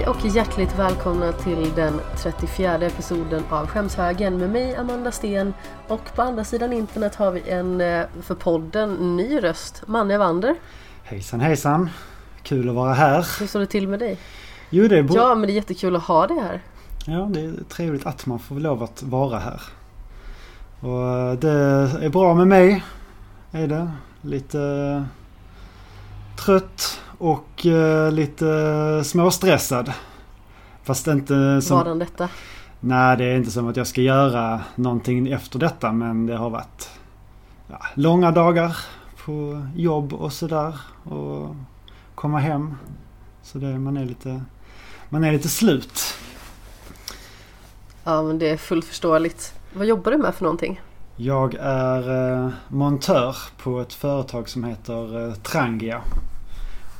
Hej och hjärtligt välkomna till den 34 episoden av Skämshögen med mig Amanda Sten och på andra sidan internet har vi en eh, för podden ny röst, Manne Wander. Hejsan hejsan! Kul att vara här. Hur står det till med dig? Jo det är bra. Ja men det är jättekul att ha dig här. Ja det är trevligt att man får lov att vara här. Och eh, det är bra med mig. Är det. Lite trött och uh, lite småstressad. Fast inte som... Vadan detta? Nej, det är inte som att jag ska göra någonting efter detta men det har varit ja, långa dagar på jobb och sådär. Och komma hem. Så det, man är lite, man är lite slut. Ja men det är fullt förståeligt. Vad jobbar du med för någonting? Jag är eh, montör på ett företag som heter eh, Trangia.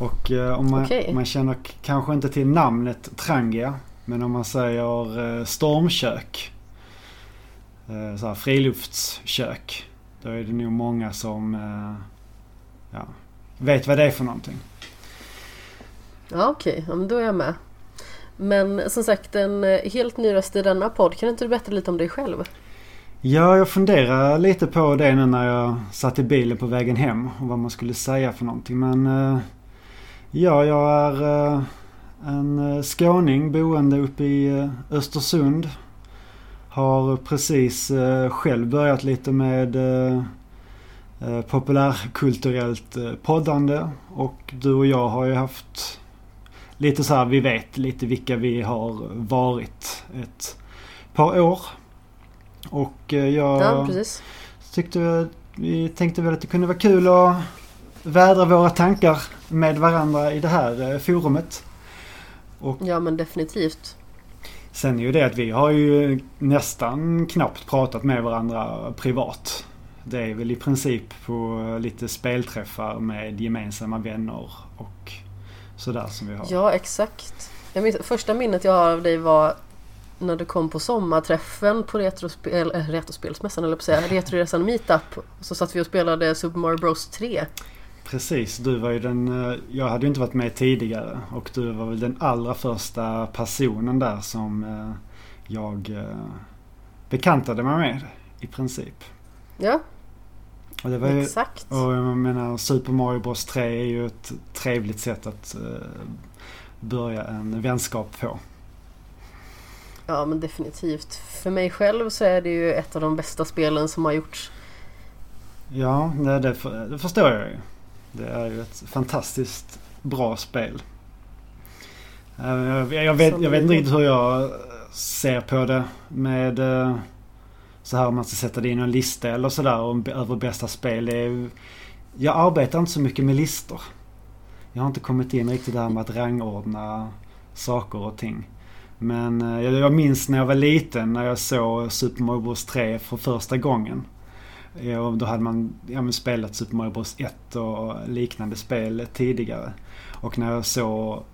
Och eh, om man, Okej. man känner kanske inte till namnet Trangia. Men om man säger eh, stormkök. Eh, så här friluftskök. Då är det nog många som eh, ja, vet vad det är för någonting. Ja okej, ja, men då är jag med. Men som sagt en eh, helt ny röst i denna podd. Kan inte du berätta lite om dig själv? Ja, jag funderar lite på det nu när jag satt i bilen på vägen hem och vad man skulle säga för någonting. Men eh, ja, jag är eh, en eh, skåning boende uppe i eh, Östersund. Har precis själv börjat lite med populärkulturellt poddande. Och du och jag har ju haft lite så här, vi vet lite vilka vi har varit ett par år. Och jag Ja tyckte vi tänkte väl att det kunde vara kul att vädra våra tankar med varandra i det här eh, forumet. Ja men definitivt. Sen är ju det att vi har ju nästan knappt pratat med varandra privat. Det är väl i princip på lite spelträffar med gemensamma vänner och sådär som vi har. Ja exakt. Minns, första minnet jag har av dig var när du kom på sommarträffen på retrospel, äh, retrospelsmässan eller på säga, Retroresan Meetup. Så satt vi och spelade Super Mario Bros 3. Precis, du var ju den... eh, Jag hade ju inte varit med tidigare och du var väl den allra första personen där som eh, jag eh, bekantade mig med i princip. Ja, Och det var ju, exakt. och jag menar Super Mario Bros 3 är ju ett trevligt sätt att börja en vänskap på. Ja men definitivt. För mig själv så är det ju ett av de bästa spelen som har gjorts. Ja, det, det, för- det förstår jag ju. Det är ju ett fantastiskt bra spel. Eh, jag, jag, vet, jag vet inte riktigt hur jag eh, ser på det med eh, så här om man ska sätta det i någon lista eller sådär över bästa spel. Är, jag arbetar inte så mycket med listor. Jag har inte kommit in riktigt där med att rangordna saker och ting. Men jag, jag minns när jag var liten när jag såg Super Mario Bros 3 för första gången. Och då hade man ja, men spelat Super Mario Bros 1 och liknande spel tidigare. Och när jag såg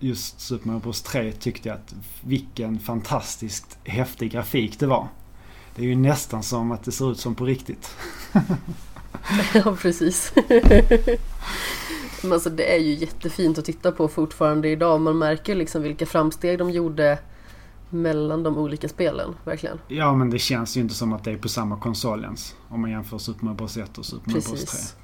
just Super Mario Bros 3 tyckte jag att vilken fantastiskt häftig grafik det var. Det är ju nästan som att det ser ut som på riktigt. ja precis. men alltså det är ju jättefint att titta på fortfarande idag. Man märker liksom vilka framsteg de gjorde mellan de olika spelen. Verkligen. Ja men det känns ju inte som att det är på samma konsol ens. Om man jämför Super Mario Bros 1 och Super Mario Bros 3. Precis.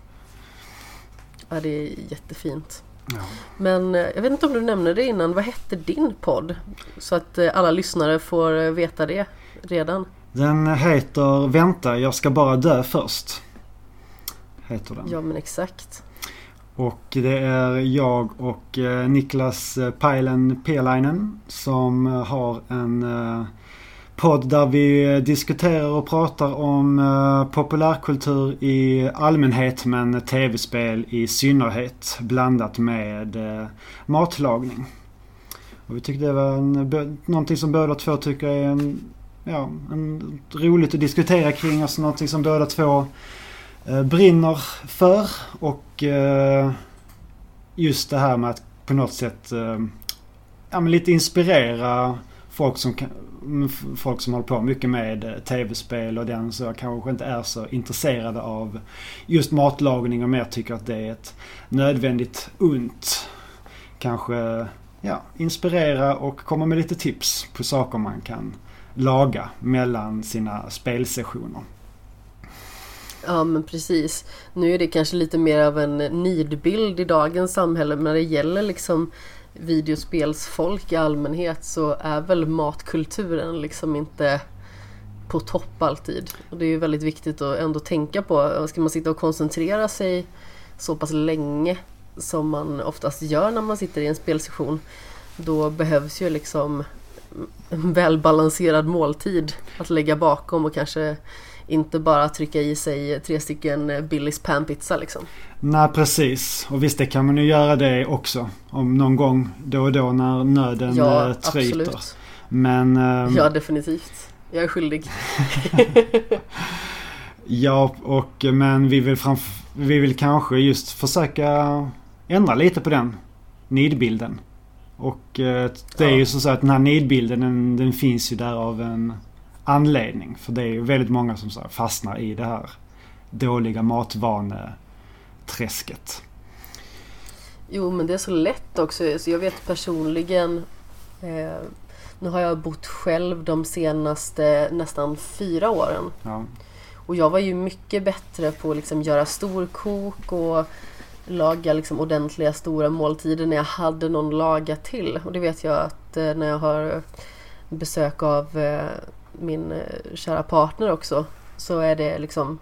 Ja det är jättefint. Ja. Men eh, jag vet inte om du nämnde det innan. Vad hette din podd? Så att eh, alla lyssnare får eh, veta det redan. Den heter Vänta, jag ska bara dö först. Heter den. Ja men exakt. Och det är jag och eh, Niklas eh, Pajlen Pelainen som eh, har en podd där vi diskuterar och pratar om populärkultur i allmänhet men tv-spel i synnerhet blandat med matlagning. Och vi tyckte det var en, någonting som båda två tycker är en, ja, en, roligt att diskutera kring Alltså någonting som båda två Eh, brinner för. Och eh, just det här med att på något sätt eh, ja, men lite inspirera folk som, mm, folk som håller på mycket med tv-spel och den så kanske inte är så intresserade av just matlagning och mer tycker att det är ett nödvändigt ont. Kanske ja, inspirera och komma med lite tips på saker man kan laga mellan sina spelsessioner. Ja men precis. Nu är det kanske lite mer av en nidbild i dagens samhälle men när det gäller liksom videospelsfolk i allmänhet så är väl matkulturen liksom inte på topp alltid. Och det är ju väldigt viktigt att ändå tänka på. Ska man sitta och koncentrera sig så pass länge som man oftast gör när man sitter i en spelsession då behövs ju liksom en välbalanserad måltid att lägga bakom och kanske inte bara trycka i sig tre stycken Billys panpizza liksom. Nej precis. Och visst det kan man ju göra det också. Om någon gång då och då när nöden ja, eh, tryter. Absolut. Men... Ähm... Ja definitivt. Jag är skyldig. ja och men vi vill, framf- vi vill kanske just försöka ändra lite på den nidbilden. Och eh, det är ja. ju så att den här nidbilden den, den, finns ju där av en anledning. För det är ju väldigt många som så fastnar i det här dåliga matvaneträsket. Jo men det är så lätt också. Så jag vet personligen eh, Nu har jag bott själv de senaste nästan fyra åren. Ja. Och jag var ju mycket bättre på att liksom göra storkok och laga liksom ordentliga stora måltider när jag hade någon laga till. Och det vet jag att eh, när jag har besök av eh, min eh, kära partner också så är det liksom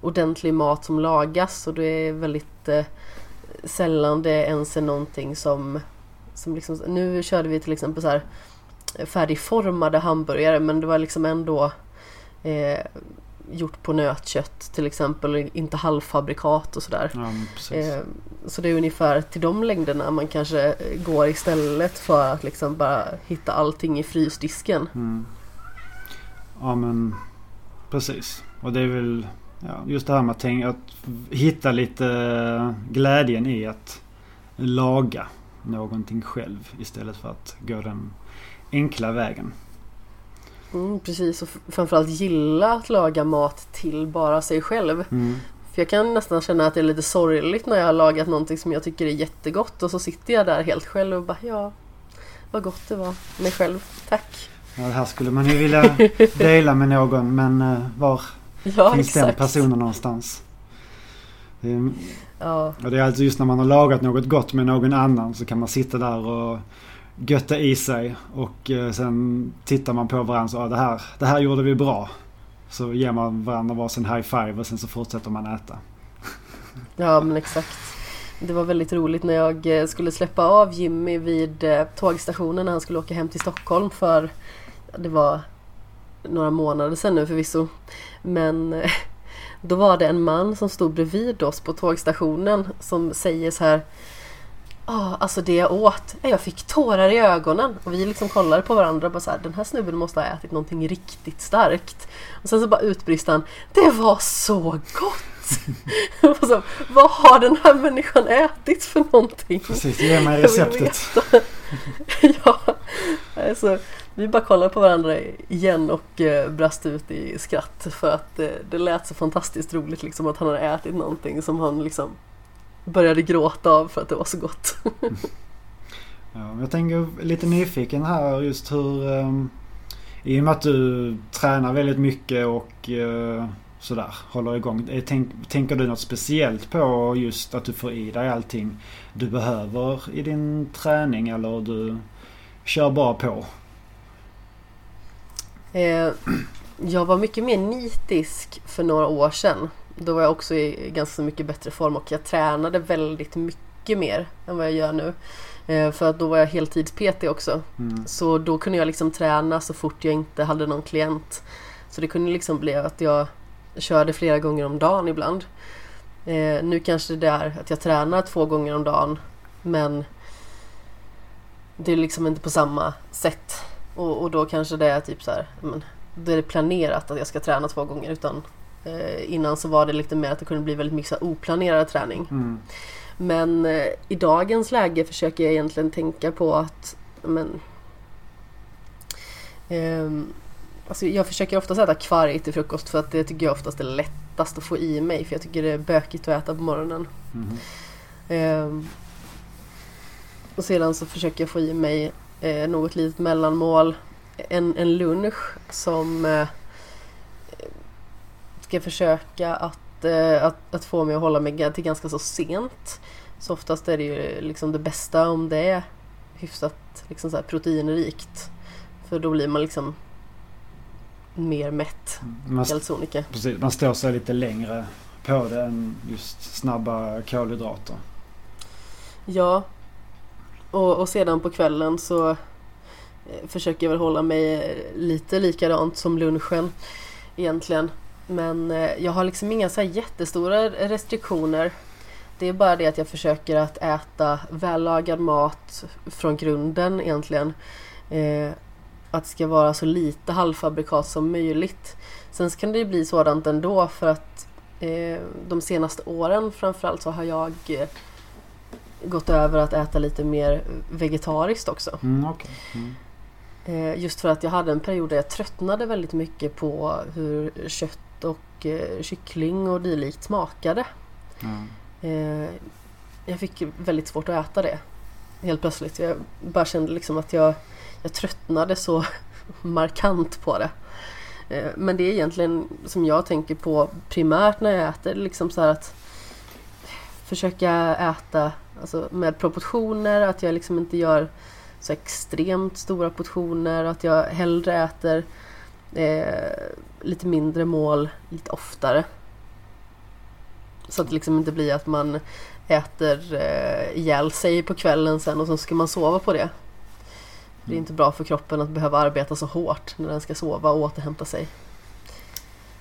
ordentlig mat som lagas och det är väldigt eh, sällan det ens är någonting som, som liksom, nu körde vi till exempel så här färdigformade hamburgare men det var liksom ändå eh, gjort på nötkött till exempel, inte halvfabrikat och sådär. Ja, eh, så det är ungefär till de längderna man kanske går istället för att liksom bara hitta allting i frysdisken. Mm. Ja men precis. Och det är väl ja, just det här med att, tänka, att hitta lite glädjen i att laga någonting själv istället för att gå den enkla vägen. Mm, precis, och framförallt gilla att laga mat till bara sig själv. Mm. För jag kan nästan känna att det är lite sorgligt när jag har lagat någonting som jag tycker är jättegott och så sitter jag där helt själv och bara ja, vad gott det var. Mig själv, tack. Ja, det här skulle man ju vilja dela med någon men uh, var ja, finns exakt. den personen någonstans? Det är, ja. Och det är alltså just när man har lagat något gott med någon annan så kan man sitta där och götta i sig och uh, sen tittar man på varandra och ah, det, här, det här gjorde vi bra. Så ger man varandra varsin high five och sen så fortsätter man äta. Ja men exakt. Det var väldigt roligt när jag eh, skulle släppa av Jimmy vid tågstationen när han skulle åka hem till Stockholm för det var några månader sedan nu förvisso. Men eh, då var det en man som stod bredvid oss på tågstationen som säger så här ah, alltså det jag åt, jag fick tårar i ögonen. Och vi liksom kollade på varandra och bara så här, den här snubben måste ha ätit någonting riktigt starkt. Och sen så bara utbrister han, det var så gott! så, vad har den här människan ätit för någonting? Precis, ge mig receptet. ja, alltså, vi bara kollade på varandra igen och eh, brast ut i skratt för att eh, det lät så fantastiskt roligt liksom att han hade ätit någonting som han liksom började gråta av för att det var så gott. ja, jag tänker lite nyfiken här just hur um, i och med att du tränar väldigt mycket och uh, sådär håller igång. Eh, tänk, tänker du något speciellt på just att du får i dig allting du behöver i din träning eller du kör bara på? Eh, jag var mycket mer nitisk för några år sedan. Då var jag också i ganska mycket bättre form och jag tränade väldigt mycket mer än vad jag gör nu. Eh, för att då var jag heltids-PT också. Mm. Så då kunde jag liksom träna så fort jag inte hade någon klient. Så det kunde liksom bli att jag körde flera gånger om dagen ibland. Eh, nu kanske det är att jag tränar två gånger om dagen men det är liksom inte på samma sätt. Och, och då kanske det är typ så här, men, då är det planerat att jag ska träna två gånger utan eh, innan så var det lite mer att det kunde bli väldigt mycket oplanerad träning. Mm. Men eh, i dagens läge försöker jag egentligen tänka på att men, eh, alltså jag försöker oftast äta kvarg till frukost för att det tycker jag oftast är lättast att få i mig för jag tycker det är bökigt att äta på morgonen. Mm. Och sedan så försöker jag få i mig eh, något litet mellanmål. En, en lunch som eh, ska försöka att, eh, att, att få mig att hålla mig till ganska så sent. Så oftast är det ju liksom det bästa om det är hyfsat liksom så proteinrikt. För då blir man liksom mer mätt. Man, sonika. precis, man står sig lite längre på det än just snabba kolhydrater. Ja. Och, och sedan på kvällen så eh, försöker jag väl hålla mig eh, lite likadant som lunchen egentligen. Men eh, jag har liksom inga så här jättestora restriktioner. Det är bara det att jag försöker att äta vällagad mat från grunden egentligen. Eh, att det ska vara så lite halvfabrikat som möjligt. Sen kan det ju bli sådant ändå för att eh, de senaste åren framförallt så har jag eh, gått över att äta lite mer vegetariskt också. Mm, okay. mm. Eh, just för att jag hade en period där jag tröttnade väldigt mycket på hur kött och eh, kyckling och dylikt smakade. Mm. jag fick väldigt svårt att äta det. Helt plötsligt. Jag bara kände liksom att jag, jag tröttnade så markant på det. Men det är egentligen som jag tänker på primärt när jag äter. Liksom så att försöka äta alltså med proportioner. Att jag liksom inte gör så extremt stora portioner. Att jag hellre äter eh, lite mindre mål lite oftare. Så att det liksom inte blir att man äter eh, ihjäl sig på kvällen sen och så ska man sova på det. Det är inte bra för kroppen att behöva arbeta så hårt när den ska sova och återhämta sig.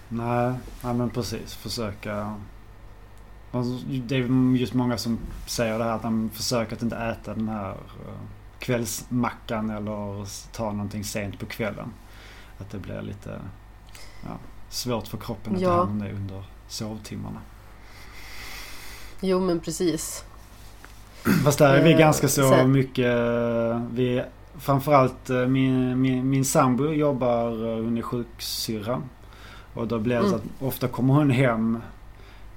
Nej, nej men precis. Försöka... Alltså, det är just många som säger det här att de försöker att inte äta den här eh, kvällsmackan eller ta någonting sent på kvällen. Att det blir lite ja, svårt för kroppen att ja. ta hand om det under sovtimmarna. Jo men precis. Fast där är vi eh, ganska så mycket... Vi, framförallt eh, min, min, min sambo jobbar, eh, hon är sjuksyrra. Och då blir det mm. så att ofta kommer hon hem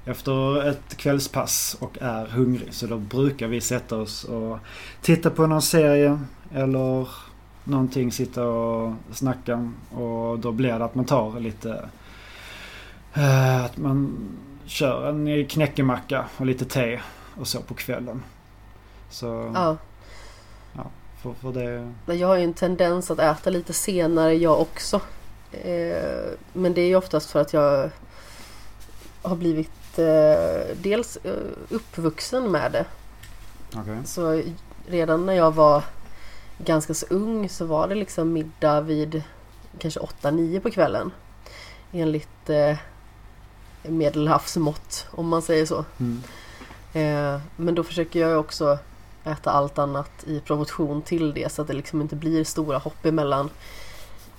efter ett kvällspass och är hungrig. Så då brukar vi sätta oss och titta på någon serie eller någonting, sitta och snacka. Och då blir det att man tar lite... att man kör en knäckemacka och lite te och så på kvällen. Så... Ja. Ja, för, för det... Jag har ju en tendens att äta lite senare jag också. Eh, men det är ju oftast för att jag har blivit eh, dels eh, uppvuxen med det. Okay. Så redan när jag var ganska så ung så var det liksom middag vid kanske 8-9 på kvällen. Enligt eh, medelhavsmått om man säger så. Mm. Eh, men då försöker jag också äta allt annat i proportion till det så att det liksom inte blir stora hopp emellan.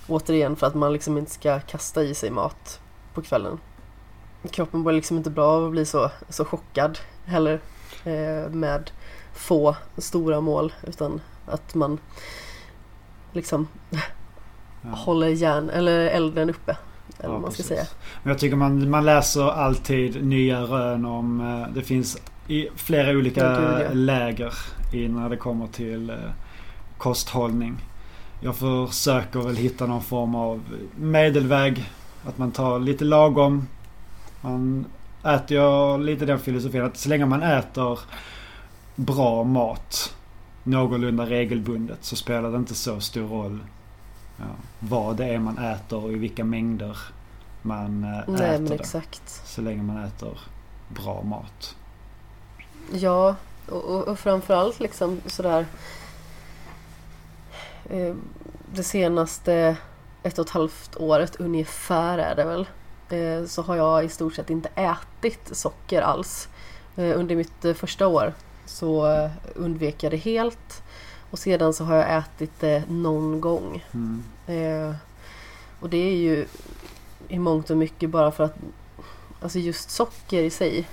Återigen för att man liksom inte ska kasta i sig mat på kvällen. Kroppen mår liksom inte bra av att bli så, så chockad heller eh, med få stora mål utan att man liksom ja. håller järn eller elden uppe. Eller ja, man ska säga. Men jag tycker man, man läser alltid nya rön om... Eh, det finns i flera olika ja, läger i när det kommer till eh, kosthållning. Jag försöker väl hitta någon form av medelväg. Att man tar lite lagom. Man äter jag lite den filosofin att så länge man äter bra mat någorlunda regelbundet så spelar det inte så stor roll ja, vad det är man äter och i vilka mängder man äh, Nej, äter men det. Exakt. Så länge man äter bra mat. Ja, och, och, och framförallt liksom sådär eh, det senaste ett och ett halvt året ungefär är det väl. Eh, så har jag i stort sett inte ätit socker alls. Eh, under mitt eh, första år så undvek jag det helt. Och sedan så har jag ätit det någon gång. Mm. Och det är ju i mångt och mycket bara för att alltså just socker i sig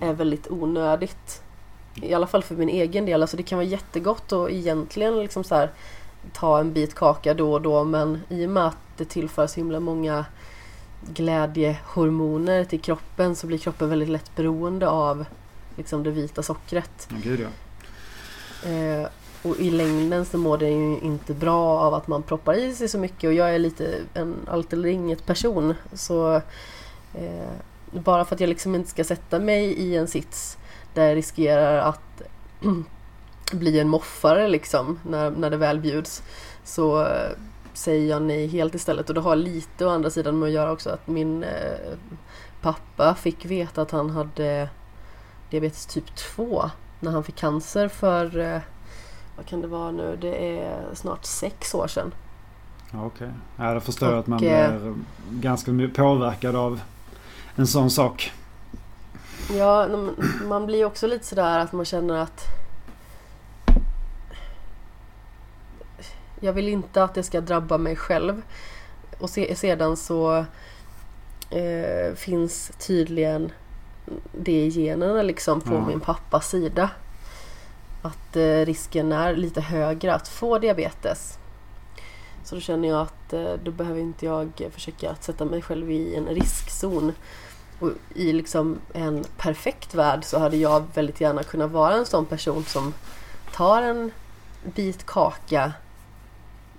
är väldigt onödigt. I alla fall för min egen del. Alltså det kan vara jättegott och egentligen liksom så här, ta en bit kaka då och då men i och med att det tillför så himla många glädjehormoner till kroppen så blir kroppen väldigt lätt beroende av liksom det vita sockret. Gud ja. Eh, och i längden så mår det ju inte bra av att man proppar i sig så mycket och jag är lite en allt eller inget person. Så eh, bara för att jag liksom inte ska sätta mig i en sits där jag riskerar att bli en moffare liksom när, när det väl bjuds så eh, säger jag nej helt istället och det har lite å andra sidan med att göra också att min eh, pappa fick veta att han hade diabetes typ 2 när han fick cancer för eh, vad kan det vara nu? Det är snart sex år sedan. Okej. Okay. Ja, förstår jag att man blir ganska påverkad av en sån sak. Ja, man blir också lite sådär att man känner att jag vill inte att det ska drabba mig själv. Och se, sedan så eh, finns tydligen det i generna liksom på mm. min pappas sida. Att eh, risken är lite högre att få diabetes. Så då känner jag att eh, då behöver inte jag försöka att sätta mig själv i en riskzon. Och I liksom en perfekt värld så hade jag väldigt gärna kunnat vara en sån person som tar en bit kaka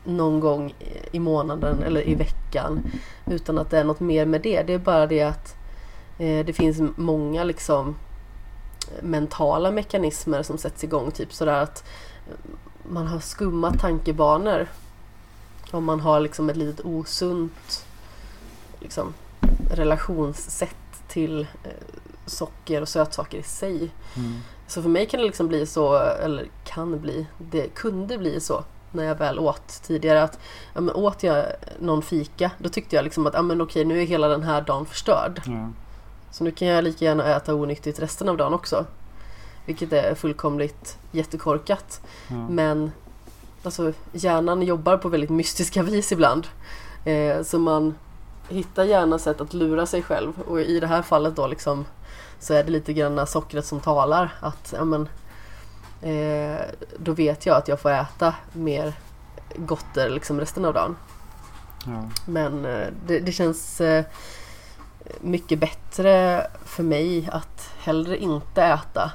någon gång i månaden eller i veckan utan att det är något mer med det. Det är bara det att eh, det finns många liksom mentala mekanismer som sätts igång. Typ sådär att man har skumma tankebanor. Om man har liksom ett litet osunt liksom, relationssätt till eh, socker och sötsaker i sig. Mm. Så för mig kan det liksom bli så, eller kan bli, det kunde bli så när jag väl åt tidigare att ja, men åt jag någon fika då tyckte jag liksom att ja, men okej nu är hela den här dagen förstörd. Mm. Så nu kan jag lika gärna äta onyttigt resten av dagen också. Vilket är fullkomligt jättekorkat. Mm. Men alltså, hjärnan jobbar på väldigt mystiska vis ibland. Eh, så man hittar gärna sätt att lura sig själv och i det här fallet då liksom så är det lite grann sockret som talar. Att ja, men, eh, då vet jag att jag får äta mer gotter liksom resten av dagen. Ja. Men eh, det, det, känns eh, mycket bättre för mig att hellre inte äta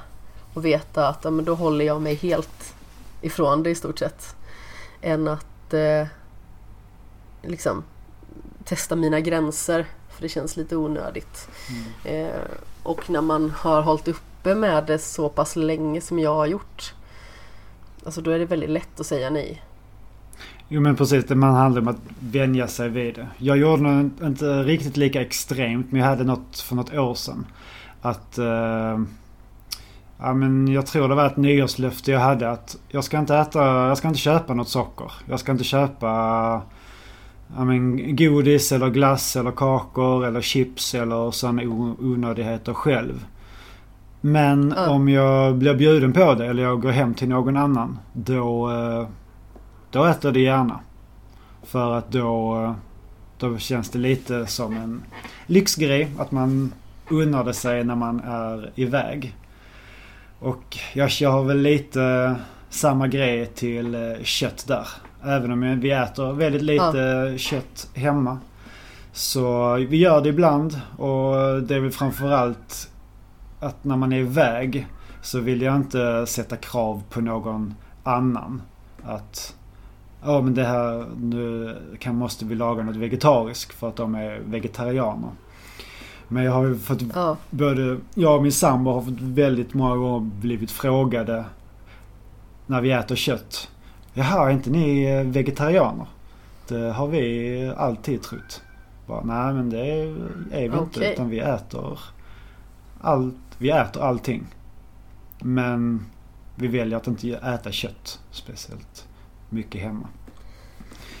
och veta att ja, men då håller jag mig helt ifrån det i stort sett. Än att eh, liksom testa mina gränser för det känns lite onödigt. Mm. Eh, och när man har hållit uppe med det så pass länge som jag har gjort Alltså då är det väldigt lätt att säga nej. Jo men precis, det man handlar om att vänja sig vid det. Jag gjorde nog inte riktigt lika extremt men jag hade något för något år sedan. Att... Uh, ja men jag tror det var ett nyårslöfte jag hade att jag ska inte äta, jag ska inte köpa något socker. Jag ska inte köpa ja, men, godis eller glass eller kakor eller chips eller sådana onödigheter själv. Men mm. om jag blir bjuden på det eller jag går hem till någon annan. Då, eh, då äter jag det gärna. För att då, eh, då känns det lite som en lyxgrej. Att man unnar det sig när man är iväg. Och jag kör väl lite samma grej till eh, kött där. Även om vi äter väldigt lite ja. kött hemma. Så vi gör det ibland och det är väl framförallt att när man är iväg så vill jag inte sätta krav på någon annan. Att ja men det här, nu kan, måste vi laga något vegetariskt för att de är vegetarianer. Men jag har ju fått, ja. både jag och min sambo har fått väldigt många gånger blivit frågade när vi äter kött. Jaha, är inte ni vegetarianer? Det har vi alltid trott. Bara, Nej men det är vi okay. inte utan vi äter allt vi äter allting. Men vi väljer att inte äta kött speciellt mycket hemma.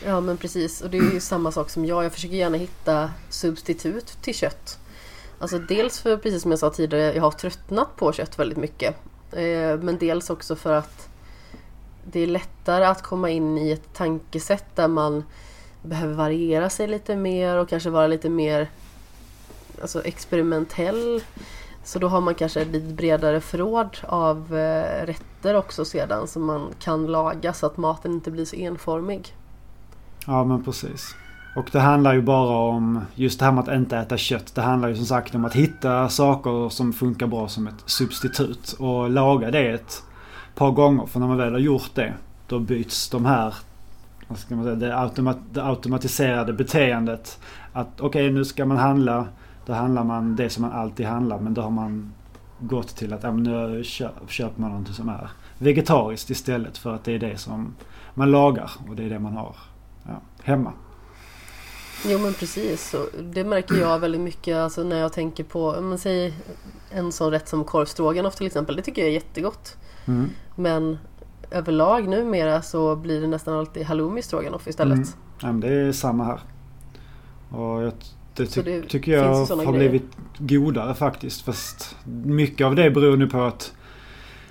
Ja men precis och det är ju samma sak som jag. Jag försöker gärna hitta substitut till kött. Alltså dels för, precis som jag sa tidigare, jag har tröttnat på kött väldigt mycket. Eh, men dels också för att det är lättare att komma in i ett tankesätt där man behöver variera sig lite mer och kanske vara lite mer alltså experimentell så då har man kanske ett lite bredare förråd av eh, rätter också sedan som man kan laga så att maten inte blir så enformig. Ja men precis. Och det handlar ju bara om just det här med att inte äta kött. Det handlar ju som sagt om att hitta saker som funkar bra som ett substitut och laga det ett par gånger. För när man väl har gjort det då byts de här vad ska man säga, det, automat, det automatiserade beteendet. Att okej okay, nu ska man handla. Då handlar man det som man alltid handlar men då har man gått till att ja, nu köper man någonting som är vegetariskt istället för att det är det som man lagar och det är det man har ja, hemma. Jo men precis. Det märker jag väldigt mycket alltså, när jag tänker på men, säg en sån rätt som korvstroganoff till exempel. Det tycker jag är jättegott. Mm. Men överlag numera så blir det nästan alltid halloumi stroganoff istället. Mm. Ja, det är samma här. Och jag, det, ty det tycker jag har grejer. blivit godare faktiskt. Fast mycket av det beror nu på att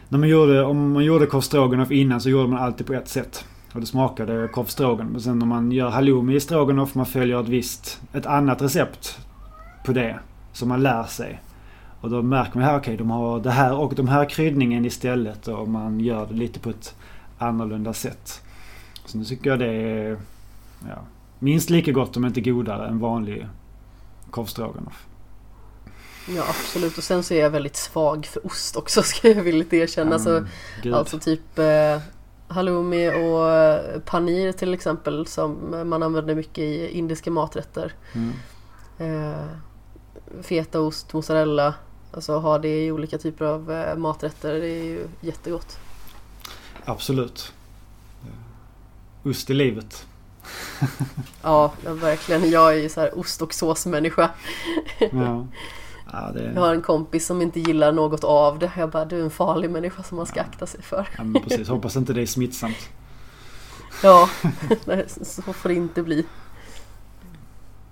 när man gjorde, om man gjorde korv innan så gjorde man alltid på ett sätt. Och det smakade korv stroganoff. Men sen när man gör halloumi i stroganoff, man följer ett visst, ett annat recept på det. Som man lär sig. Och då märker man, okej okay, de har det här och de här kryddningen istället och man gör det lite på ett annorlunda sätt. Så nu tycker jag det är ja, minst lika gott om inte godare än vanlig korvstroganoff. Ja absolut och sen så är jag väldigt svag för ost också ska jag villigt erkänna. Mm, så, alltså typ eh, halloumi och eh, panir till exempel som man använder mycket i indiska maträtter. Mm. Eh, fetaost, mozzarella Alltså ha det i olika typer av eh, maträtter, det är ju jättegott. Absolut. Ost i livet. Ja, verkligen. Jag är ju så här ost och såsmänniska. ja. Ja, det... Jag har en kompis som inte gillar något av det. Jag bara, du är en farlig människa som man ska ja. akta sig för. Ja, men precis. Hoppas inte det är smittsamt. ja, nej, så får det inte bli.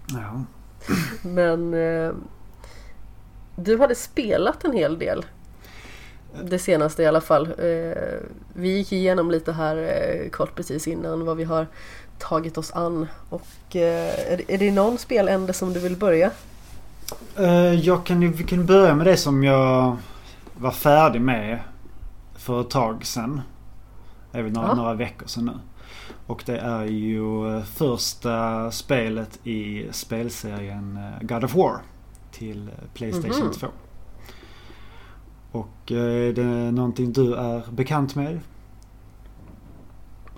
Ja. Men eh, du hade spelat en hel del. Det senaste i alla fall. Eh, vi gick igenom lite här eh, kort precis innan vad vi har tagit oss an. Och eh, är det någon spelände som du vill börja? Jag kan, vi kan börja med det som jag var färdig med för ett tag sedan. Även några, några veckor sedan nu. Och det är ju första spelet i spelserien God of War till Playstation mm -hmm. 2. Och eh, är det någonting du är bekant med?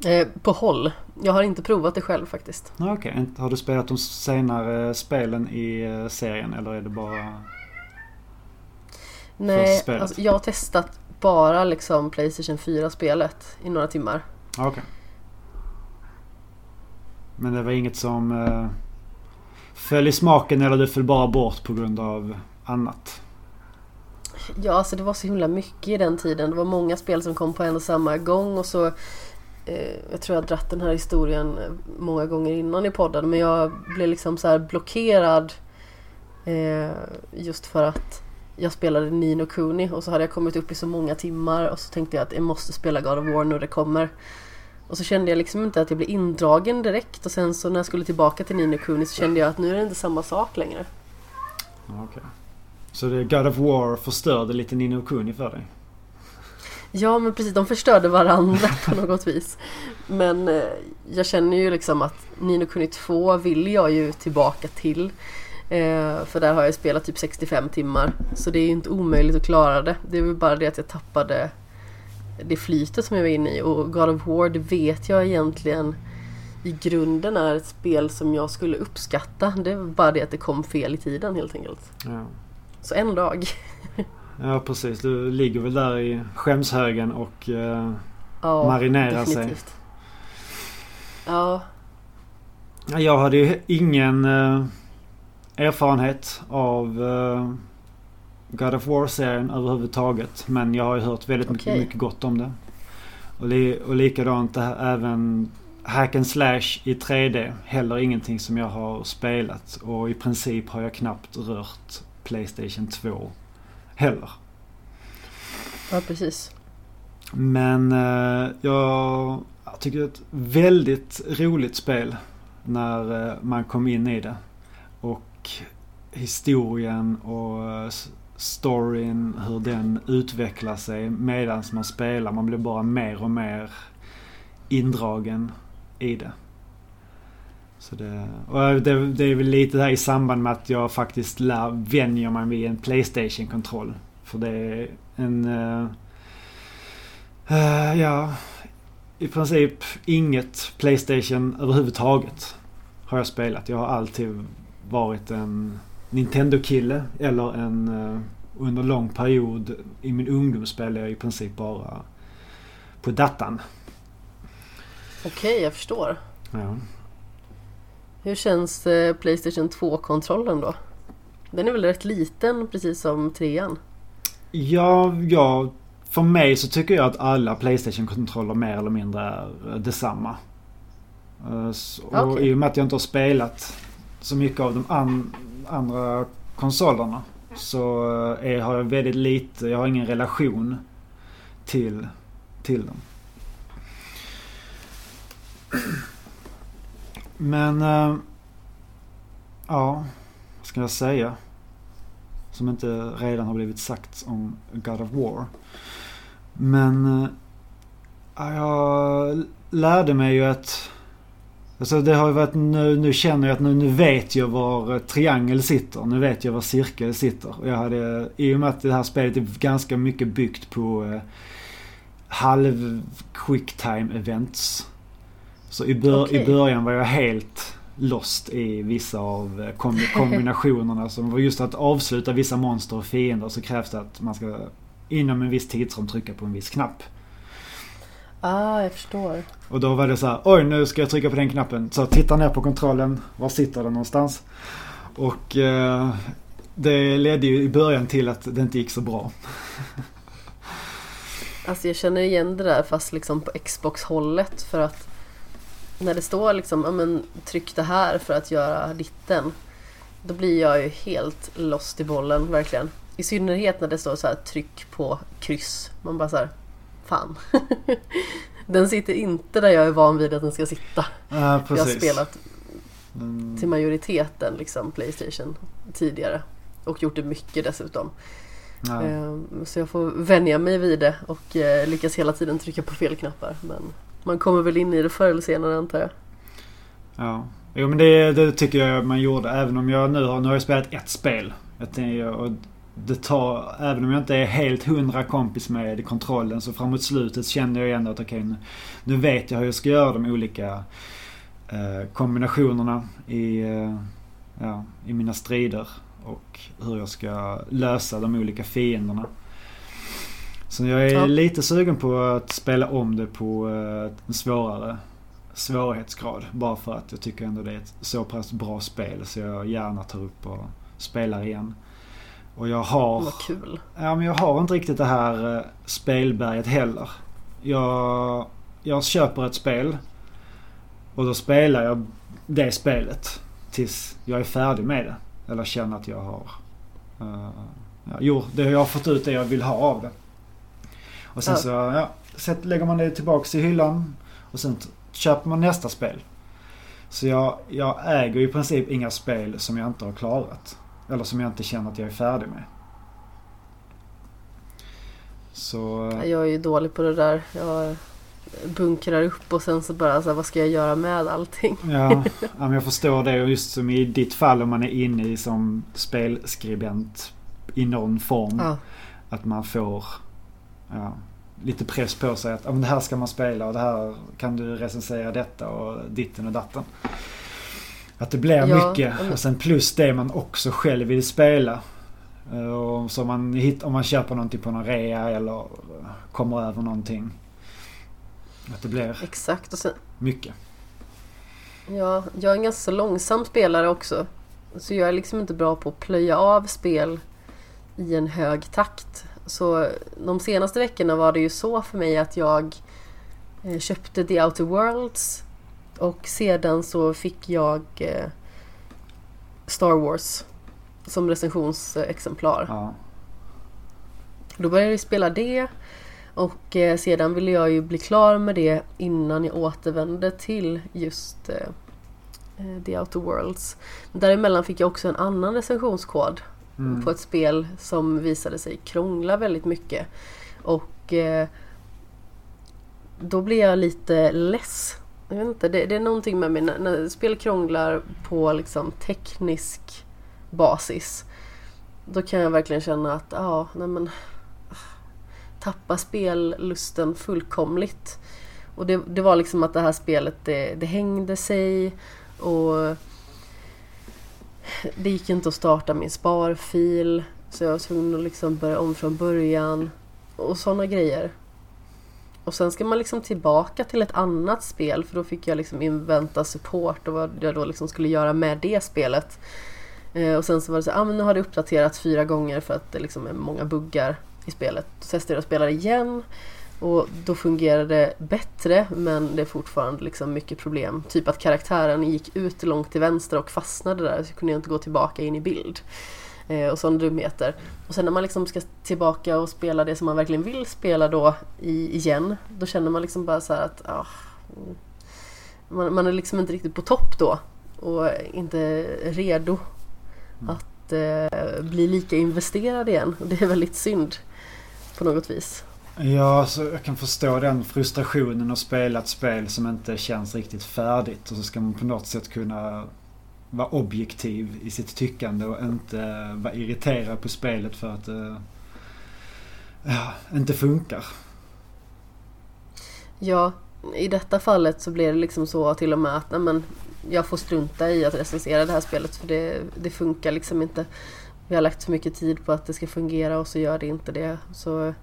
Eh, på håll. Jag har inte provat det själv faktiskt. Okej. Okay. Har du spelat de senare spelen i eh, serien eller är det bara Nej, alltså, jag har testat bara liksom Playstation 4-spelet i några timmar. Okej. Okay. Men det var inget som eh, föll i smaken eller du föll bara bort på grund av annat? Ja, alltså det var så himla mycket i den tiden. Det var många spel som kom på en och samma gång och så eh, Eh, jag tror jag har dratt den här historien eh, många gånger innan i podden men jag blev liksom så blockerad eh, just för att jag spelade Nino Kuni och så hade jag kommit upp i så många timmar och så tänkte jag att jag måste spela God of War när det kommer. Och så kände jag liksom inte att jag blev indragen direkt och sen så när jag skulle tillbaka till Nino Kuni så kände jag att nu är det inte samma sak längre. Okej. Okay. Så det God of War förstörde lite Nino Kuni för dig? Ja men precis, de förstörde varandra på något vis. Men eh, jag känner ju liksom att Nino Kuni 2 vill jag ju tillbaka till. Eh, för där har jag spelat typ 65 timmar. Så det är ju inte omöjligt att klara det. Det är väl bara det att jag tappade det flytet som jag var inne i och God of War det vet jag egentligen i grunden är ett spel som jag skulle uppskatta. Det var bara det att det kom fel i tiden helt enkelt. Ja. Så en dag. Ja precis, du ligger väl där i skämshögen och eh, ja, marinerar definitivt. sig. Ja. Jag hade ju ingen eh, erfarenhet av eh, God of War-serien överhuvudtaget. Men jag har ju hört väldigt okay. mycket, mycket gott om det. Och, li och likadant här, även Hack and Slash i 3D. Heller ingenting som jag har spelat. Och i princip har jag knappt rört Playstation 2 heller. Ja, precis. Men eh, jag, jag tycker det är ett väldigt roligt spel när eh, man kom in i det. Och historien och eh, storyn, hur den utvecklar sig medan man spelar. Man blir bara mer och mer indragen i det. Så det, och det, det är väl lite där i samband med att jag faktiskt lär, vänjer mig vid en Playstation-kontroll. För det är en... Uh, Uh, ja, i princip inget Playstation överhuvudtaget har jag spelat. Jag har alltid varit en Nintendo-kille eller en... Uh, under lång period i min ungdom spelade jag i princip bara på datan. Okej, jag förstår. Ja. Hur känns eh, Playstation 2-kontrollen då? Den är väl rätt liten precis som trean? Ja, ja, för mig så tycker jag att alla Playstation-kontroller mer eller mindre är eh, detsamma. Eh, och okay. i och med att jag inte har spelat så mycket av de an andra konsolerna så är, har jag väldigt lite, jag har ingen relation till, till dem. Men... Eh, ja, vad ska jag säga? Som inte redan har blivit sagt om God of War. Men... Eh, jag lärde mig ju att... Alltså det har ju varit nu, nu känner jag att nu, nu vet jag var eh, triangel sitter. Nu vet jag var cirkel sitter. Och jag hade, i och med att det här spelet är ganska mycket byggt på eh, halv quicktime events. Så i, bör, okay. i början var jag helt lost i vissa av eh, kombinationerna. som var just att avsluta vissa monster och fiender så krävs det att man ska inom en viss tidsram trycka på en viss knapp. Ah, jag förstår. Och då var det så här, oj nu ska jag trycka på den knappen. Så titta ner på kontrollen, var sitter den någonstans? Och eh, det ledde ju i början till att det inte gick så bra. alltså jag känner igen det där fast liksom på Xbox-hållet för att när det står liksom, ja men tryck det här för att göra ditten. Då blir jag ju helt lost i bollen, verkligen. I synnerhet när det står så här tryck på kryss. Man bara så här, fan. den sitter inte där jag är van vid att den ska sitta. Ja, jag har spelat mm. till majoriteten liksom Playstation tidigare. Och gjort det mycket dessutom. Ja. Ehm, så jag får vänja mig vid det och eh, lyckas hela tiden trycka på fel knappar. Men man kommer väl in i det förr eller senare antar jag. Ja, jo men det, det tycker jag man gjorde. Även om jag nu har, nu har jag spelat ett spel. och det tar, även om jag inte är helt hundra kompis med kontrollen så framåt slutet känner jag ändå att okej okay, nu, nu, vet jag hur jag ska göra de olika eh, kombinationerna i, eh, ja, i mina strider. Och hur jag ska lösa de olika fienderna. Så jag är ja. lite sugen på att spela om det på eh, en svårare svårighetsgrad. Bara för att jag tycker ändå det är ett så pass bra spel så jag gärna tar upp och spelar igen. Och jag har... Vad kul. Ja men jag har inte riktigt det här eh, spelberget heller. Jag, jag köper ett spel och då spelar jag det spelet tills jag är färdig med det. Eller känner att jag har... Uh, ja, jo, det jag har fått ut det jag vill ha av det. Och sen så ja, sätt, lägger man det tillbaks i hyllan och sen köper man nästa spel. Så jag, jag äger i princip inga spel som jag inte har klarat. Eller som jag inte känner att jag är färdig med. Så... Jag är ju dålig på det där. Jag bunkrar upp och sen så bara så här, vad ska jag göra med allting? Ja, men jag förstår det. Och just som i ditt fall om man är inne i som spelskribent i någon form. Ja. Att man får ja, lite press på sig att det här ska man spela och det här kan du recensera detta och ditten och datten. Att det blir ja, mycket. Och sen plus det man också själv vill spela. Eh, och så man hit, om man köper någonting på någon rea eller kommer över någonting. Att det blir Exakt. Och sen, mycket. Ja, jag är en ganska långsam spelare också. Så jag är liksom inte bra på att plöja av spel i en hög takt. Så de senaste veckorna var det ju så för mig att jag eh, köpte The Outer Worlds och sedan så fick jag eh, Star Wars som recensionsexemplar. Ja. Då började jag spela det och eh, sedan ville jag ju bli klar med det innan jag återvände till just The Outer Worlds. Däremellan fick jag också en annan recensionskod mm. på ett spel som visade sig krångla väldigt mycket. Och eh, då blir jag lite less. Jag vet inte, det, det är någonting med mig när, när spel krånglar på liksom teknisk basis. Då kan jag verkligen känna att, ja, nej men tappa spellusten fullkomligt. Och det, det var liksom att det här spelet det, det hängde sig och det gick inte att starta min sparfil så jag var tvungen att liksom börja om från början och sådana grejer. Och sen ska man liksom tillbaka till ett annat spel för då fick jag liksom invänta support och vad jag då liksom skulle göra med det spelet. Eh, och sen så var det så ah, men nu har det uppdaterats fyra gånger för att det liksom är många buggar i spelet. Så testade jag att spela igen och då fungerade det bättre men det är fortfarande liksom mycket problem. Typ att karaktären gick ut långt till vänster och fastnade där så kunde jag inte gå tillbaka in i bild. Eh, och sådana dumheter. Och sen när man liksom ska tillbaka och spela det som man verkligen vill spela då i, igen, då känner man liksom bara så att ah, man, man, är liksom inte riktigt på topp då och inte redo mm. att eh, bli lika investerad igen. Och det är väldigt synd på något vis. Ja, alltså, jag kan förstå den frustrationen att spela ett spel som inte känns riktigt färdigt och så ska man på något sätt kunna vara objektiv i sitt tyckande och inte vara irriterad på spelet för att det ja, inte funkar. Ja, i detta fallet så blir det liksom så till och med att nej jag får strunta i att recensera det här spelet för det, det funkar liksom inte. Vi har lagt så mycket tid på att det ska fungera och så gör det inte det. Så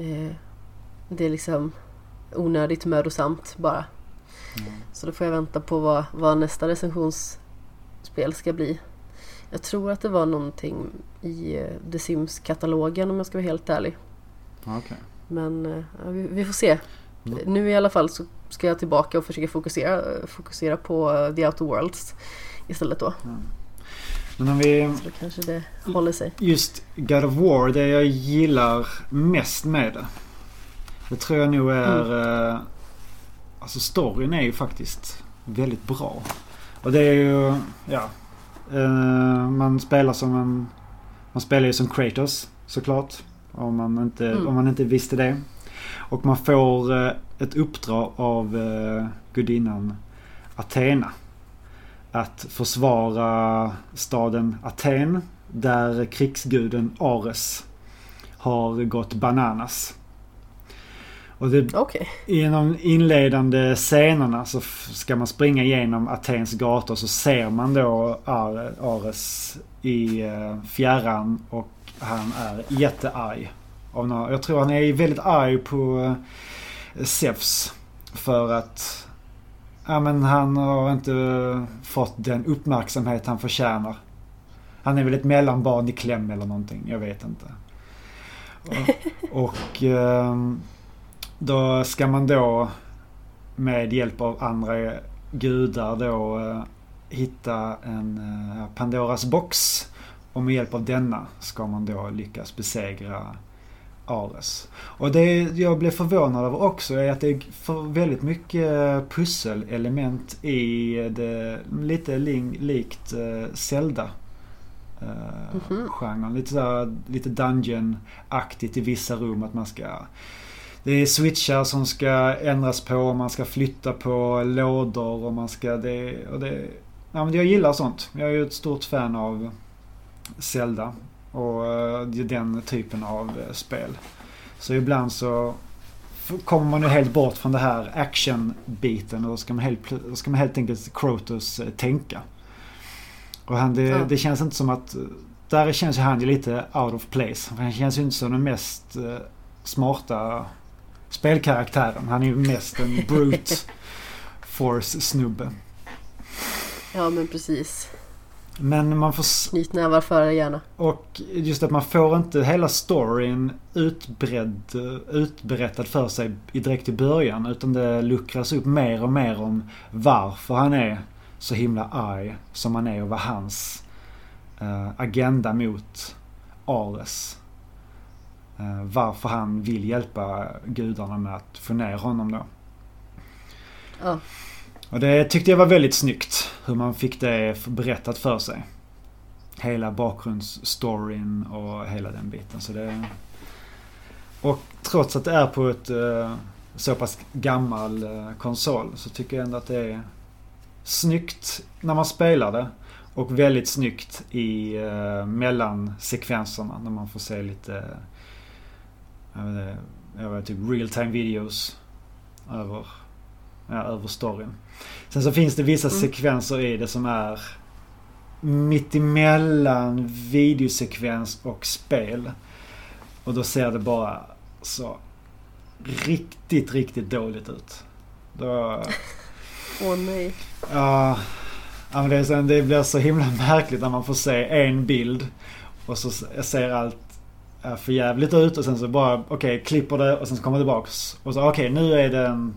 eh, Det är liksom onödigt mödosamt bara. Mm. Så då får jag vänta på vad, vad nästa recensions spel ska bli. Jag tror att det var någonting i eh, The Sims-katalogen om jag ska vara helt ärlig. Okay. Men uh, vi, vi, får se. Mm. Nu i alla fall så ska jag tillbaka och försöka fokusera, fokusera på uh, The Outer Worlds istället då. Mm. Men om vi... Så kanske det håller sig. Just God of War, det jag gillar mest med det. Det tror jag nog är... Mm. Uh, alltså storyn är ju faktiskt väldigt bra. Och det är ju, ja. Uh, man spelar som en... Man spelar ju som Kratos såklart. Om man inte, mm. om man inte visste det. Och man får uh, ett uppdrag av gudinnan Athena. Att försvara staden Aten. Där krigsguden Ares har gått bananas. Och det, okay. I de inledande scenerna så ska man springa igenom Atens gator så ser man då Ares i uh, fjärran och han är jättearg. Jag tror han är väldigt arg på uh, Zeus. För att ja, men han har inte fått den uppmärksamhet han förtjänar. Han är väl ett mellanbarn i kläm eller någonting. Jag vet inte. Och, och uh, då ska man då med hjälp av andra gudar då eh, hitta en eh, Pandoras box. Och med hjälp av denna ska man då lyckas besegra Ares. Och det jag blev förvånad över också är att det är väldigt mycket pusselelement i det. Lite likt uh, Zelda. Mm -hmm. Genren. Lite, så, lite dungeon-aktigt i vissa rum att man ska det är switchar som ska ändras på, man ska flytta på lådor och man ska... Det, och det, ja, men jag gillar sånt. Jag är ju ett stort fan av Zelda och uh, den typen av uh, spel. Så ibland så kommer man ju helt bort från det här action-biten och ska man helt, ska man helt enkelt Krotos uh, tänka. Och han, det, ja. det, känns inte som att... Där känns ju han ju lite out of place. Han känns ju inte som den mest smarta spelkaraktären. Han är ju mest en brute force snubbe. Ja men precis. Men man får... Knytnävar före gärna. Och just att man får inte hela storyn utbredd, utberättad för sig direkt i början. Utan det luckras upp mer och mer om varför han är så himla arg som han är och vad hans uh, agenda mot Ares Eh, varför han vill hjälpa gudarna med att få ner honom då. Ja. Och det tyckte jag var väldigt snyggt. Hur man fick det berättat för sig. Hela bakgrundsstoryn och hela den biten. Så det... Och trots att det är på ett uh, så pass gammal uh, konsol så tycker jag ändå att det är snyggt när man spelar det. Och väldigt snyggt i uh, mellansekvenserna när man får se lite jag vet, jag vet, typ real time videos över, ja, över storyn. Sen så finns det vissa mm. sekvenser i det som är mittemellan videosekvens och spel. Och då ser det bara så riktigt, riktigt dåligt ut. Då... Åh oh, nej. Ja. Ja, men det, är det blir så himla märkligt när man får se en bild och så ser allt för jävligt ut och sen så bara okej, okay, klipper det och sen så kommer det tillbaks. Och så okej, okay, nu är det en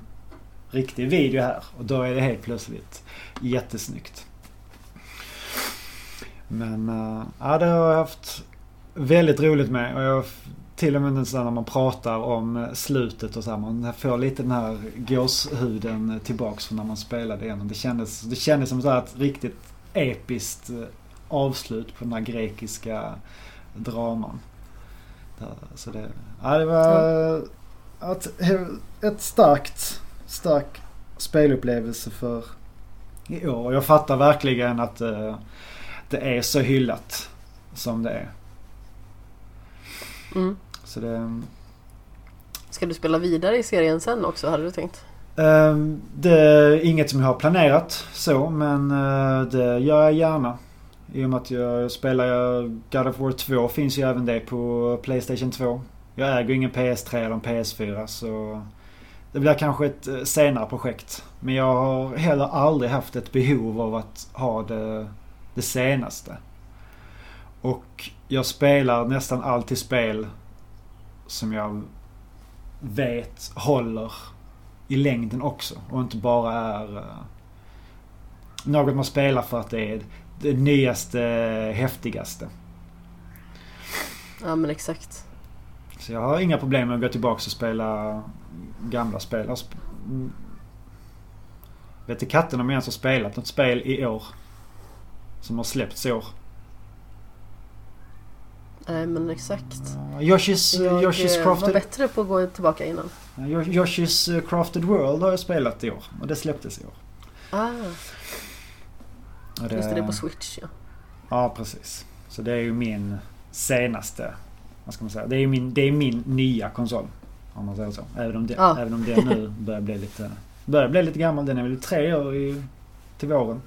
riktig video här och då är det helt plötsligt jättesnyggt. Men uh, ja, det har jag haft väldigt roligt med och jag till och med när man pratar om slutet och så här, man får lite den här gåshuden tillbaks från när man spelade igenom. Det kändes, det kändes som så ett riktigt episkt eh, avslut på den här grekiska draman. Så det, ja, det var ett, ett starkt, stark spelupplevelse för i år. Jag fattar verkligen att uh, det är så hyllat som det är. Mm. Så det... Ska du spela vidare i serien sen också, hade du tänkt? Uh, det är inget som jag har planerat så, men uh, det gör jag gärna. I och med att jag spelar God of War 2 finns ju även det på Playstation 2. Jag äger ingen PS3 eller en PS4 så det blir kanske ett eh, senare projekt. Men jag har heller aldrig haft ett behov av att ha det, det senaste. Och jag spelar nästan alltid spel som jag vet håller i längden också. Och inte bara är uh, något man spelar för att det är det nyaste, häftigaste. Ja men exakt. Så jag har inga problem med att gå tillbaka och spela gamla spel. Jag sp vet inte katten om jag ens har spelat något spel i år. Som har släppts i år. Nej men exakt. Uh, Yoshi's, jag Yoshi's eh, Crafted... var bättre på att gå tillbaka innan. Uh, Yoshi's eh, Crafted World har jag spelat i år. Och det släpptes i år. Ah. Det, Just det, det är på Switch ja. Ja precis. Så det är ju min senaste, vad ska man säga, det är min, det är min nya konsol. Om man säger så. Även om, det, ja. även om den nu börjar bli lite, börjar bli lite gammal. Den är väl tre år i, till våren.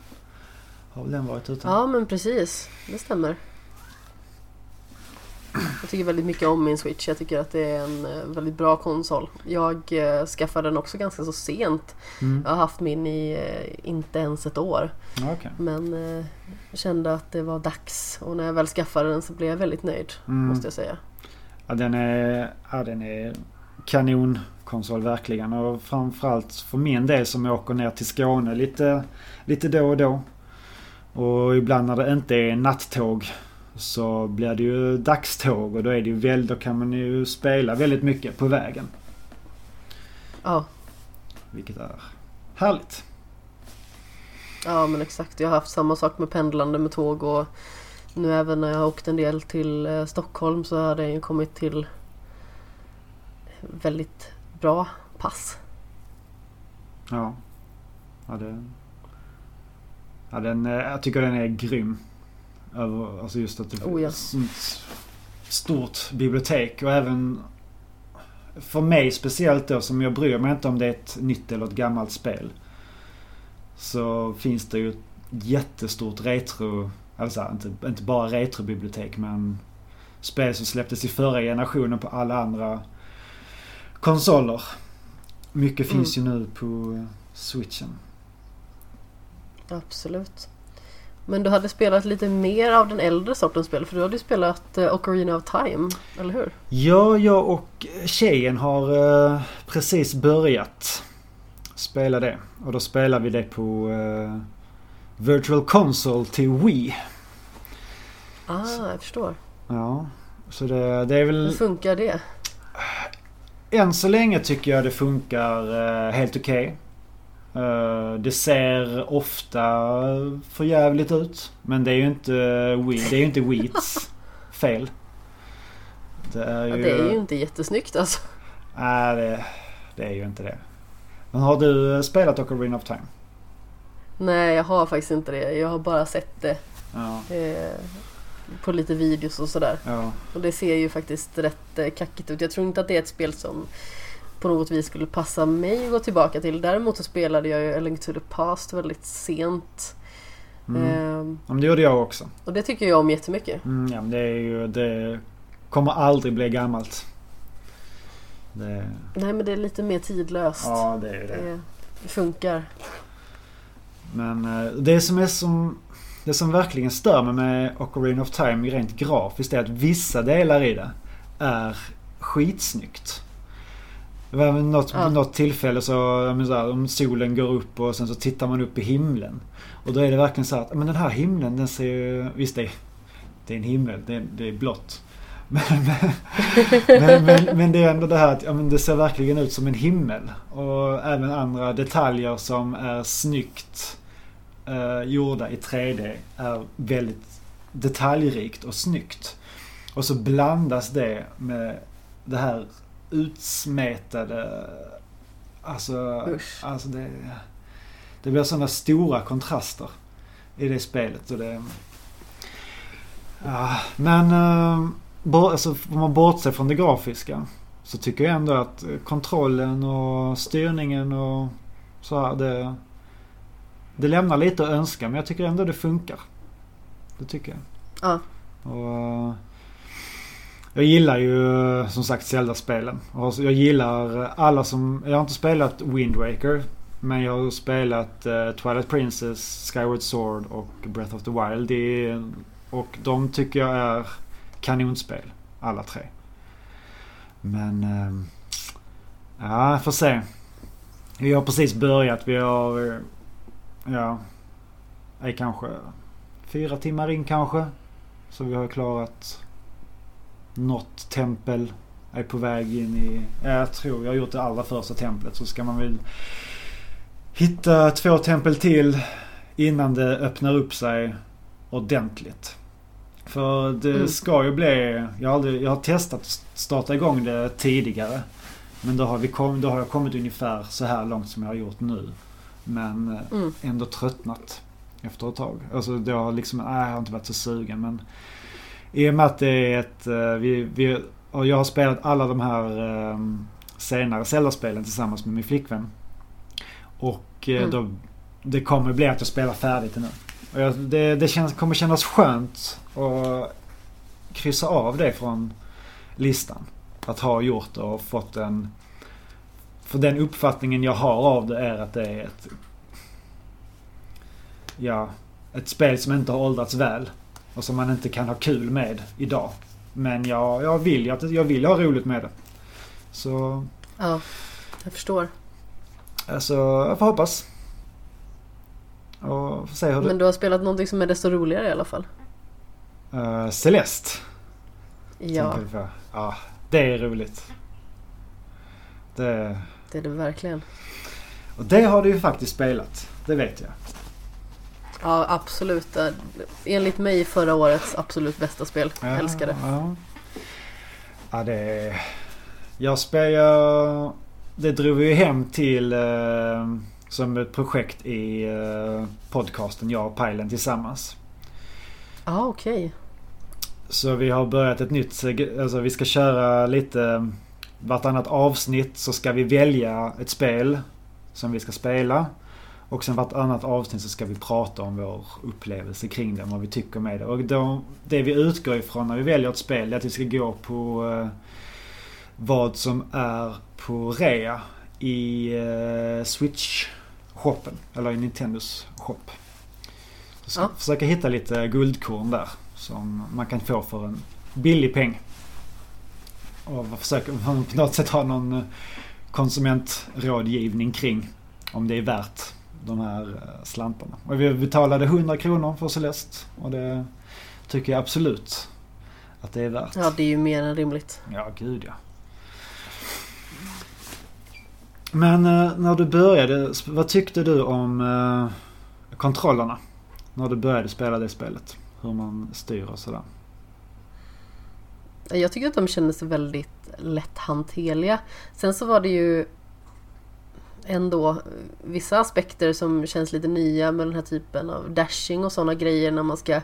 Har väl den varit ute? Ja men precis, det stämmer. Jag tycker väldigt mycket om min Switch. Jag tycker att det är en eh, väldigt bra konsol. Jag eh, skaffade den också ganska så sent. Mm. Jag har haft min i eh, inte ens ett år. Okay. Men eh, kände att det var dags. Och när jag väl skaffade den så blev jag väldigt nöjd. Mm. Måste jag säga. Ja den är, ja, den är kanonkonsol verkligen. Och framförallt för min del som åker ner till Skåne lite, lite då och då. Och ibland när det inte är nattåg så blir det ju dagståg och då är det ju väl, då kan man ju spela väldigt mycket på vägen. Ja. Vilket är härligt. Ja men exakt. Jag har haft samma sak med pendlande med tåg och nu även när jag har åkt en del till eh, Stockholm så har det ju kommit till väldigt bra pass. Ja. Ja, det... Ja, den, jag tycker den är grym. Över, alltså just att det oh, ett stort bibliotek och även för mig speciellt då som jag bryr mig inte om det är ett nytt eller ett gammalt spel. Så finns det ju ett jättestort retro, alltså inte, inte bara retrobibliotek men spel som släpptes i förra generationen på alla andra konsoler. Mycket finns mm. ju nu på switchen. Absolut. Men du hade spelat lite mer av den äldre sortens spel för du hade ju spelat uh, Ocarina of Time, eller hur? Ja, jag och tjejen har uh, precis börjat spela det. Och då spelar vi det på Virtual Console till Wii. Ah, så, jag förstår. Ja, så det, det är väl... Hur funkar det? Än så länge tycker jag det funkar uh, helt okej. Okay. Eh, det ser ofta för jävligt ut. Men det är ju inte, det är inte Wheats fel. Det är ju, ja, det är ju inte jättesnyggt alltså. Nej, det, det är ju inte det. Men har du spelat Ocarina of Time? Nej, jag har faktiskt inte det. Jag har bara sett det. Ja. På lite videos och sådär. Ja. Och det ser ju faktiskt rätt eh, kackigt ut. Jag tror inte att det är ett spel som på något vis skulle passa mig att gå tillbaka till. Däremot så spelade jag ju A Link to the Past väldigt sent. Mm. Ehm, Ja, men det gjorde jag också. och det tycker jag om jättemycket. Mm, ja, men det är ju... Det kommer aldrig bli gammalt. Det, Nej men det är lite mer tidlöst. ja, det är ju det. Det, det funkar. Men eh, det som är som... Det som verkligen stör mig med Ocarina of Time rent grafiskt är att vissa delar i det är skitsnyggt. Det var något, Ja. något tillfälle så, så här, om solen går upp och sen så tittar man upp i himlen. Och då är det verkligen så att, men den här himlen den ser ju, visst det är, det är en himmel, det är, det är blått. Men, men, men, men, det är ändå det här att ja, det ser verkligen ut som en himmel. Och även andra detaljer som är snyggt eh, gjorda i 3D är väldigt detaljrikt och snyggt. Och så blandas det med det här utsmetade... Alltså, Usch. alltså det, det blir sådana stora kontraster i det spelet. Och det, ja, men eh, bo- alltså, om man bortser från det grafiska så tycker jag ändå att kontrollen och styrningen och så här, det, det lämnar lite att önska men jag tycker ändå det funkar. Det tycker jag. Ja. Och jag gillar ju som sagt Zelda-spelen. Och Jag gillar alla som... Jag har inte spelat Wind Waker. Men jag har spelat eh, Twilight Princess, Skyward Sword och Breath of the Wild. Det är, och de tycker jag är kanonspel. Alla tre. Men... Eh, ja, får se. Vi har precis börjat. Vi har... Ja... Är kanske fyra timmar in kanske. Så vi har klarat något tempel. Är på väg in i... ja, Jag tror jag har gjort det allra första templet. Så ska man väl hitta två tempel till innan det öppnar upp sig ordentligt. För det Mm. ska ju bli... Jag har, aldrig, jag har testat att starta igång det tidigare. Men då har, vi kom, då har jag kommit ungefär så här långt som jag har gjort nu. Men eh, Mm. ändå tröttnat efter ett tag. Alltså det har liksom, nej jag har inte varit så sugen men i och med att det är ett, eh, vi, vi, och jag har spelat alla de här eh, senare Zelda-spelen tillsammans med min flickvän. Och Mm. då, det kommer bli att jag spelar färdigt nu. Och jag, det det känns, kommer kännas skönt att kryssa av det från listan. Att ha gjort det och fått en... För den uppfattningen jag har av det är att det är ett... Ja, ett spel som inte har åldrats väl. Och som man inte kan ha kul med idag. Men jag, jag, vill, att, jag vill ha roligt med det. Så, Ja, jag förstår. alltså, jag får hoppas. Och får se hur det... Men du har spelat någonting som är desto roligare i alla fall. Uh, Celeste. Ja. Ja, det är roligt. Det... det är det verkligen. Och det har du ju faktiskt spelat. Det vet jag. Ja, absolut. Eh, Enligt mig förra årets absolut bästa spel. Ja, Jag älskar det. Ja, ja det är... Jag spelar... Det drog vi ju hem till eh, som ett projekt i eh, podcasten jag och Pajlen tillsammans. Ja, okej. Så vi har börjat ett nytt... Alltså vi ska köra lite... Vartannat avsnitt så ska vi välja ett spel som vi ska spela. Och sen vartannat avsnitt så ska vi prata om vår upplevelse kring det. Vad vi tycker med det. Och då, det vi utgår ifrån när vi väljer ett spel är att vi ska gå på eh, vad som är på rea i eh, Switch-shoppen. Eller i Nintendos shop. Så ska Ja. försöka hitta lite guldkorn där. Som man kan få för en billig peng. Och försöka på något sätt ha någon eh, konsumentrådgivning kring om det är värt de här eh, slantarna. Och vi betalade 100 kronor för Celeste. Och det tycker jag absolut att det är värt. Ja, det är ju mer än rimligt. Ja, gud ja. Men eh, när du började, vad tyckte du om kontrollerna? När du började spela det spelet? Hur man styr och sådär. Jag tycker att de kändes väldigt lätthanterliga. Sen så var det ju ändå vissa aspekter som känns lite nya med den här typen av dashing och sådana grejer när man ska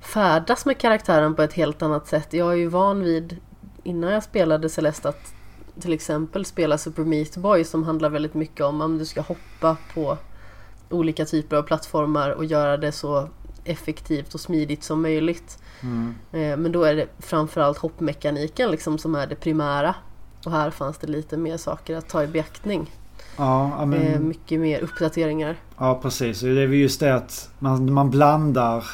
färdas med karaktären på ett helt annat sätt. Jag är ju van vid innan jag spelade Celeste att till exempel spela Super Meat Boy som handlar väldigt mycket om att du ska hoppa på olika typer av plattformar och göra det så effektivt och smidigt som möjligt. Mm. Eh, Men då är det framförallt hoppmekaniken liksom som är det primära. Och här fanns det lite mer saker att ta i beaktning. Ja, ja, men, Eh, Mycket mer uppdateringar. ja, precis. Det är just det att man, man blandar,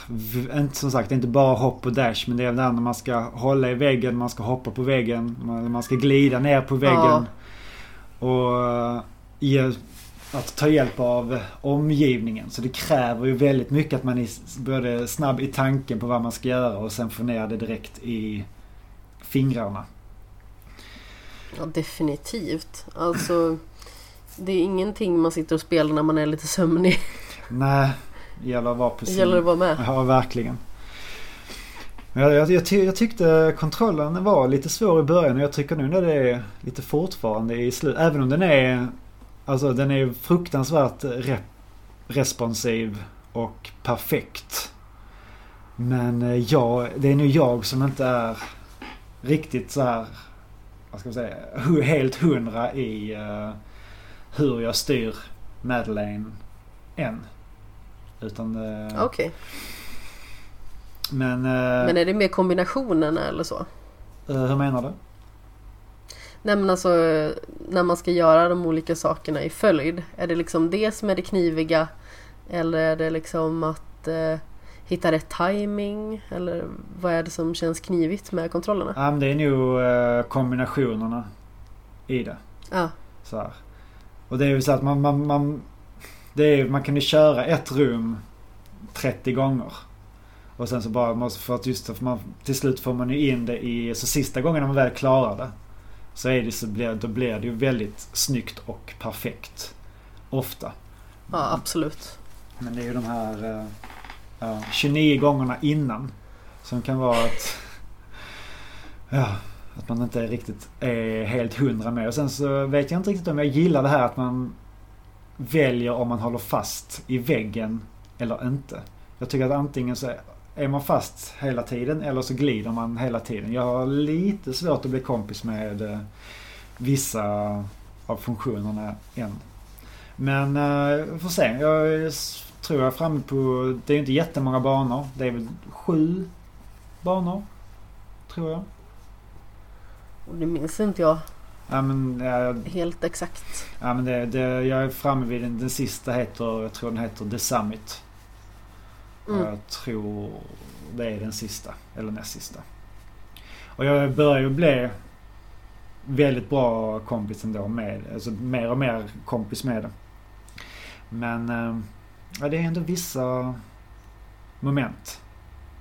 inte, som sagt inte bara hopp och dash, men det är när man ska hålla i väggen, man ska hoppa på väggen, man, man ska glida ner på väggen. Och eh, att ta hjälp av omgivningen. Så det kräver ju väldigt mycket att man är både snabb i tanken på vad man ska göra och sen få ner det direkt i fingrarna. Ja, definitivt. Alltså, det är ingenting man sitter och spelar när man är lite sömnig. Nej, det gäller att vara på Det sin... gäller att vara med. Ja, verkligen. Jag, jag, jag, ty, jag tyckte kontrollen var lite svår i början och jag tycker nu när det är lite fortfarande i slutet. Även om den är, alltså den är fruktansvärt rep, responsiv och perfekt. Men eh, jag, det är nu jag som inte är riktigt så här, vad ska man säga, helt hundra i eh, hur jag styr Madeleine än. Utan eh, Okej. Men, eh, Men är det mer kombinationen eller så? hur menar du? Nej men alltså när man ska göra de olika sakerna i följd. Är det liksom det som är det kniviga? Eller är det liksom att eh, hitta rätt timing? Eller vad är det som känns knivigt med kontrollerna? Ja, men det är nog eh, kombinationerna i det. Ja, Så här. Och det är ju så att man, man, man, det är, man kan ju köra ett rum 30 gånger. Och sen så bara måste, för att just för man, till slut får man ju in det i, så sista gången när man väl klarar det. Så är det så blir, då blir det ju väldigt snyggt och perfekt. Ofta. ja absolut. Men det är ju de här eh, ja, 29 gångerna innan. Som kan vara att... Ja, att man inte riktigt är helt hundra med. Och sen så vet jag inte riktigt om jag gillar det här att man väljer om man håller fast i väggen eller inte. Jag tycker att antingen så är man fast hela tiden eller så glider man hela tiden. Jag har lite svårt att bli kompis med eh, vissa av funktionerna än. Men uh, vi får se. Jag tror jag är framme på... Det är inte jättemånga banor. Det är väl sju banor. Tror jag. Och det minns inte jag Ja men, ja, helt exakt. ja, men det, det, jag är framme vid den, den sista heter, jag tror den heter The Summit. Och jag tror det är den sista. Eller näst sista. Och jag börjar ju bli väldigt bra kompis ändå med Alltså mer och mer kompis med det. Men eh, ja, det är ändå vissa moment.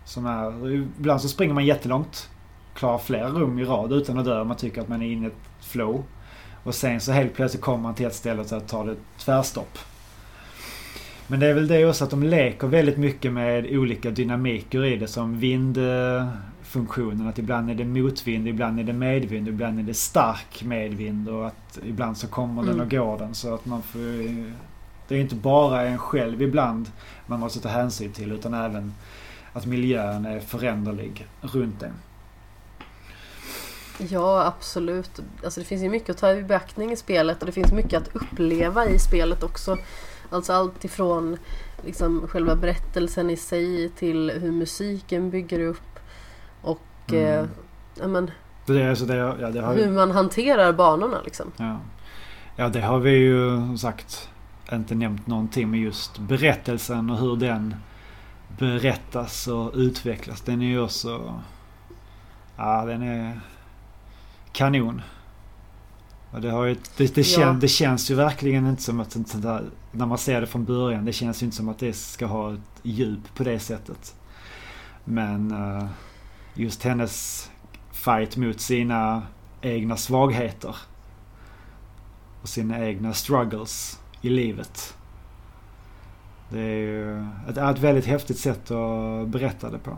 Som är... Ibland så springer man jättelångt. Klarar flera rum i rad utan att dö. Man tycker att man är inne i ett flow. Och sen så helt plötsligt kommer man till ett ställe och så tar det tvärstopp. Men det är väl det också att de leker väldigt mycket med olika dynamiker i det som vindfunktionen. Att ibland är det motvind, ibland är det medvind, ibland är det stark medvind och att ibland så kommer den Mm. och går den. Så att man får... Det är inte bara en själv ibland man måste ta hänsyn till utan även att miljön är föränderlig runt en. Ja, absolut. Alltså det finns ju mycket att ta i beaktning i spelet och det finns mycket att uppleva i spelet också. Alltså allt ifrån liksom själva berättelsen i sig till hur musiken bygger upp och Mm. eh, ja, men, Så det, är- så det, ja, det har hur man hanterar banorna liksom. Ja. ja, det har vi ju som sagt inte nämnt någonting med just berättelsen och hur den berättas och utvecklas. Den är ju också... Ja, den är kanon. Och det, har ju, det, det, kän, Ja. det känns ju verkligen inte som att sånt där, när man ser det från början, det känns ju inte som att det ska ha ett djup på det sättet. Men uh, just hennes fight mot sina egna svagheter och sina egna struggles i livet. Det är ju ett, ett väldigt häftigt sätt att berätta det på.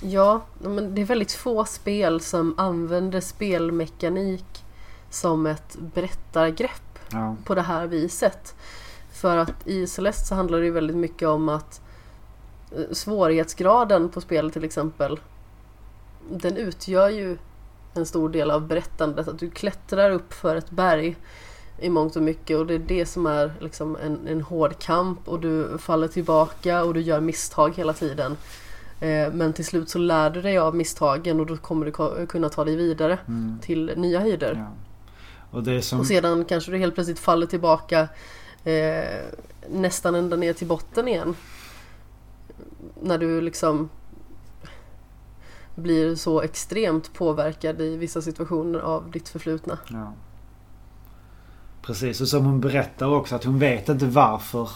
Ja, men det är väldigt få spel som använder spelmekanik som ett berättargrepp Ja. på det här viset. För att i Celeste så handlar det ju väldigt mycket om att eh, svårighetsgraden på spelet till exempel. Den utgör ju en stor del av berättandet. Att du klättrar upp för ett berg i mångt och mycket och det är det som är liksom en, en hård kamp och du faller tillbaka och du gör misstag hela tiden. Eh, men till slut så lär du dig av misstagen och då kommer du kunna ta dig vidare mm. till nya höjder. Ja. Och, som... och, sedan kanske du helt plötsligt faller tillbaka eh, nästan ända ner till botten igen. När du liksom blir så extremt påverkad i vissa situationer av ditt förflutna. Ja. Precis, och som hon berättar också att hon vet inte varför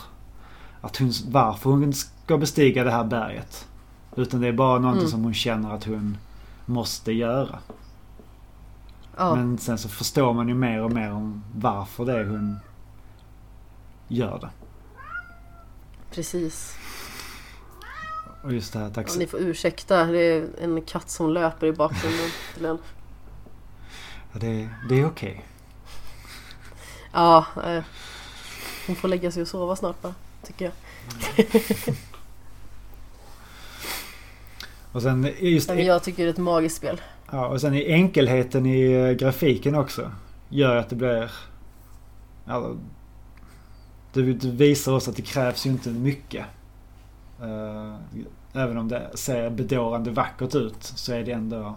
att hon, varför hon ska bestiga det här berget. Utan det är bara någonting mm. som hon känner att hon måste göra. Ja. Men sen så förstår man ju mer och mer om varför det är hon gör det. Precis. Och just det här taxi. Ja, ni får ursäkta, det är en katt som löper i bakgrunden till en. Ja, det, det är okej. Okay. Ja, eh, hon får lägga sig och sova snart bara, tycker jag. och sen just... Jag tycker det är ett magiskt spel. Ja, och sen i enkelheten i eh, grafiken också. Gör att det blir... Ja, det, visar också att det krävs ju inte mycket. Uh, även om det ser bedårande vackert ut så är det ändå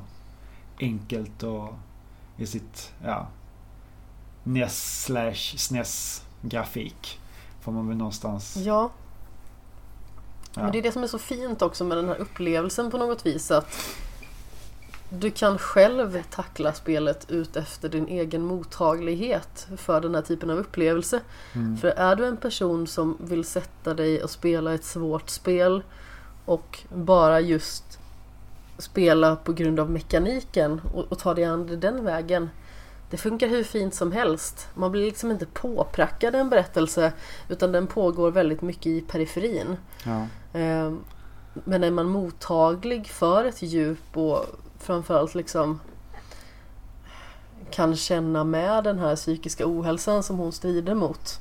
enkelt och i sitt, ja, NES slash SNES grafik. Får man väl någonstans... Ja. ja. Men det är det som är så fint också med den här upplevelsen på något vis att du kan själv tackla spelet ut efter din egen mottaglighet för den här typen av upplevelse. Mm. För är du en person som vill sätta dig och spela ett svårt spel och bara just spela på grund av mekaniken och, och ta dig an den vägen. Det funkar hur fint som helst. Man blir liksom inte påprackad en berättelse utan den pågår väldigt mycket i periferin. Ja. Ehm, men är man mottaglig för ett djup och framförallt liksom kan känna med den här psykiska ohälsan som hon strider mot.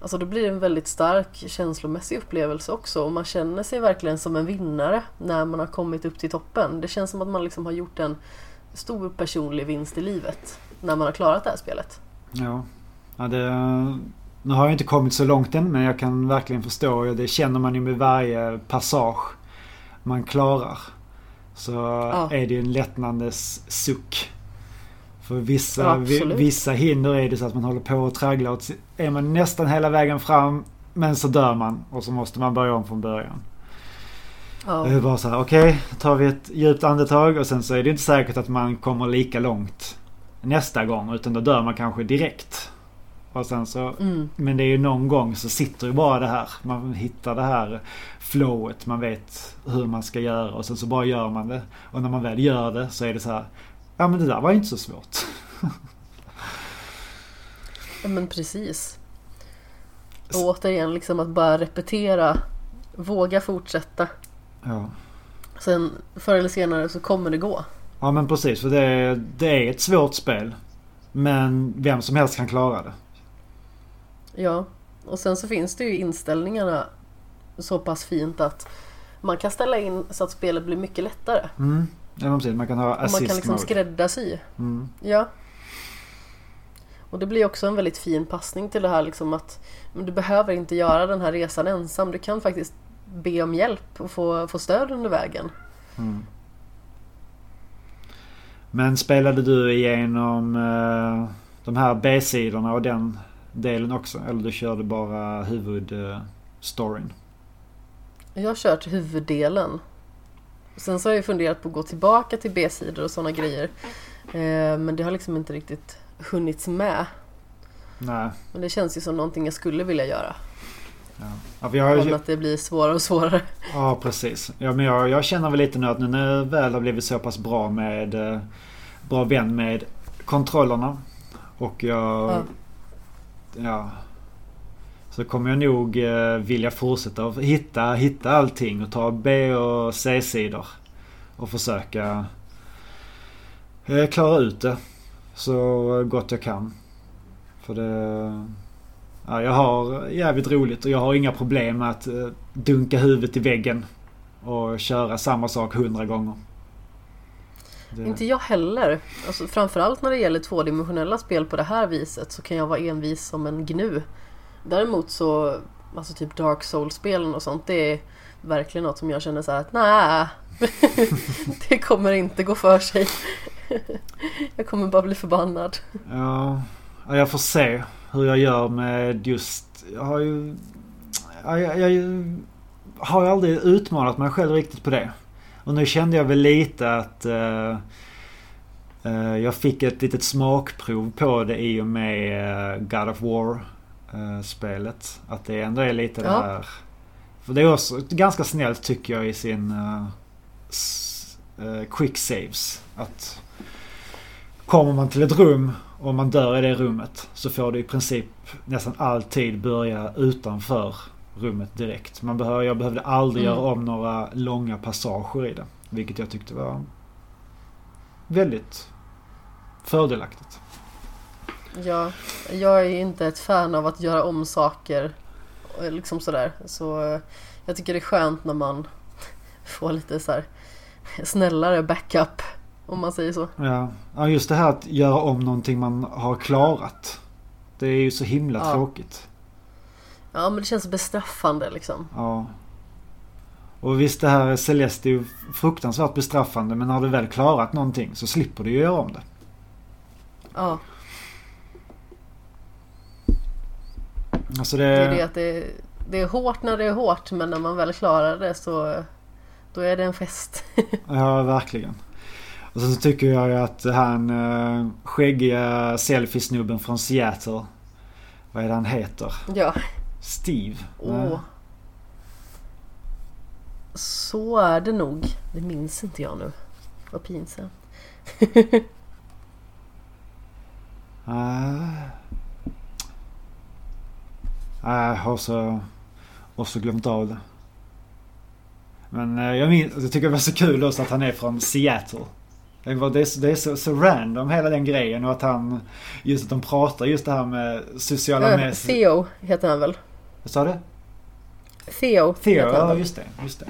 Alltså då blir det en väldigt stark känslomässig upplevelse också och man känner sig verkligen som en vinnare när man har kommit upp till toppen. Det känns som att man liksom har gjort en stor personlig vinst i livet när man har klarat det här spelet. Ja, ja det, nu har jag inte kommit så långt än men jag kan verkligen förstå. Det känner man ju med varje passage man klarar. Så ja. är det ju en lättnadens suck. För vissa, ja, vissa hinder är det så att man håller på och tragglar. Och är man nästan hela vägen fram men så dör man och så måste man börja om från början. Ja. Det är bara så här, okej, okay, tar vi ett djupt andetag och sen så är det inte säkert att man kommer lika långt nästa gång utan då dör man kanske direkt. Och sen så, mm. Men det är ju någon gång så sitter ju bara det här. Man hittar det här flowet. Man vet hur man ska göra och sen så bara gör man det. Och när man väl gör det så är det så här. Ja men det där var inte så svårt. ja men precis. Och återigen liksom att bara repetera. Våga fortsätta. Ja. Sen förr eller senare så kommer det gå. Ja men precis för det det är ett svårt spel. Men vem som helst kan klara det. Ja, och sen så finns det ju inställningarna så pass fint att man kan ställa in så att spelet blir mycket lättare. Mm. Ja, precis. Man kan ha assist Och man kan liksom skräddarsy. Mm. Ja. Och det blir också en väldigt fin passning till det här liksom att du behöver inte göra den här resan ensam. Du kan faktiskt be om hjälp och få, få stöd under vägen. Mm. Men spelade du igenom uh, de här B-sidorna och den delen också? Eller du körde bara huvudstoryn? Jag har kört huvuddelen. Sen så har jag funderat på att gå tillbaka till B-sidor och sådana grejer. Eh, men det har liksom inte riktigt hunnits med. Nej. Men det känns ju som någonting jag skulle vilja göra. Ja. Ja, vi har ju... att det blir svårare och svårare. Ja precis. Ja, men jag, jag känner väl lite nu att nu när jag väl har blivit så pass bra med eh, bra vän med kontrollerna. Och jag ja ja, så kommer jag nog eh, vilja fortsätta hitta, hitta allting och ta B och C-sidor. Och försöka eh, klara ut det så gott jag kan. För det... Ja, jag har jävligt roligt och jag har inga problem med att eh, dunka huvudet i väggen och köra samma sak hundra gånger. Det... Inte jag heller. Alltså, framförallt när det gäller tvådimensionella spel på det här viset så kan jag vara envis som en gnu. Däremot så, alltså typ Dark Souls-spelen och sånt, det är verkligen något som jag känner så här att nej, det kommer inte gå för sig. jag kommer bara bli förbannad. Ja, jag får se hur jag gör med just, jag har ju, jag, jag, jag har ju aldrig utmanat mig själv riktigt på det. Och nu kände jag väl lite att uh, uh, jag fick ett litet smakprov på det i och med uh, God of War spelet. Att det ändå är lite ja. där. För det är också ganska snällt tycker jag i sin quick saves. Att kommer man till ett rum och man dör i det rummet så får du i princip nästan alltid börja utanför rummet direkt. Man behöver, jag behövde aldrig mm. göra om några långa passager i det. Vilket jag tyckte var väldigt fördelaktigt. Ja, jag är inte ett fan av att göra om saker liksom sådär. Så jag tycker det är skönt när man får lite så här snällare backup om man säger så. Ja. ja, just det här att göra om någonting man har klarat. Det är ju så himla ja. tråkigt. Ja men det känns bestraffande liksom. Ja. Och visst det här Celeste är ju fruktansvärt bestraffande men när du väl klarat någonting så slipper du ju göra om det. Ja. Alltså det... det är det att det, det är hårt när det är hårt men när man väl klarar det så då är det en fest. ja verkligen. Och så tycker jag ju att han äh, skäggiga selfiesnubben från Seattle. Vad är det han heter? Ja. Steve? Åh. Så är det nog. Det minns inte jag nu. Vad pinsamt. Nej. Jag har så också glömt av det. Men eh, jag, minns, jag tycker det var så kul också att han är från Seattle. Det är, så, det är så, så, random hela den grejen och att han... Just att de pratar just det här med sociala äh, medier. Theo heter han väl? Vad sa du? Theo. Theo, ja just det. Just det.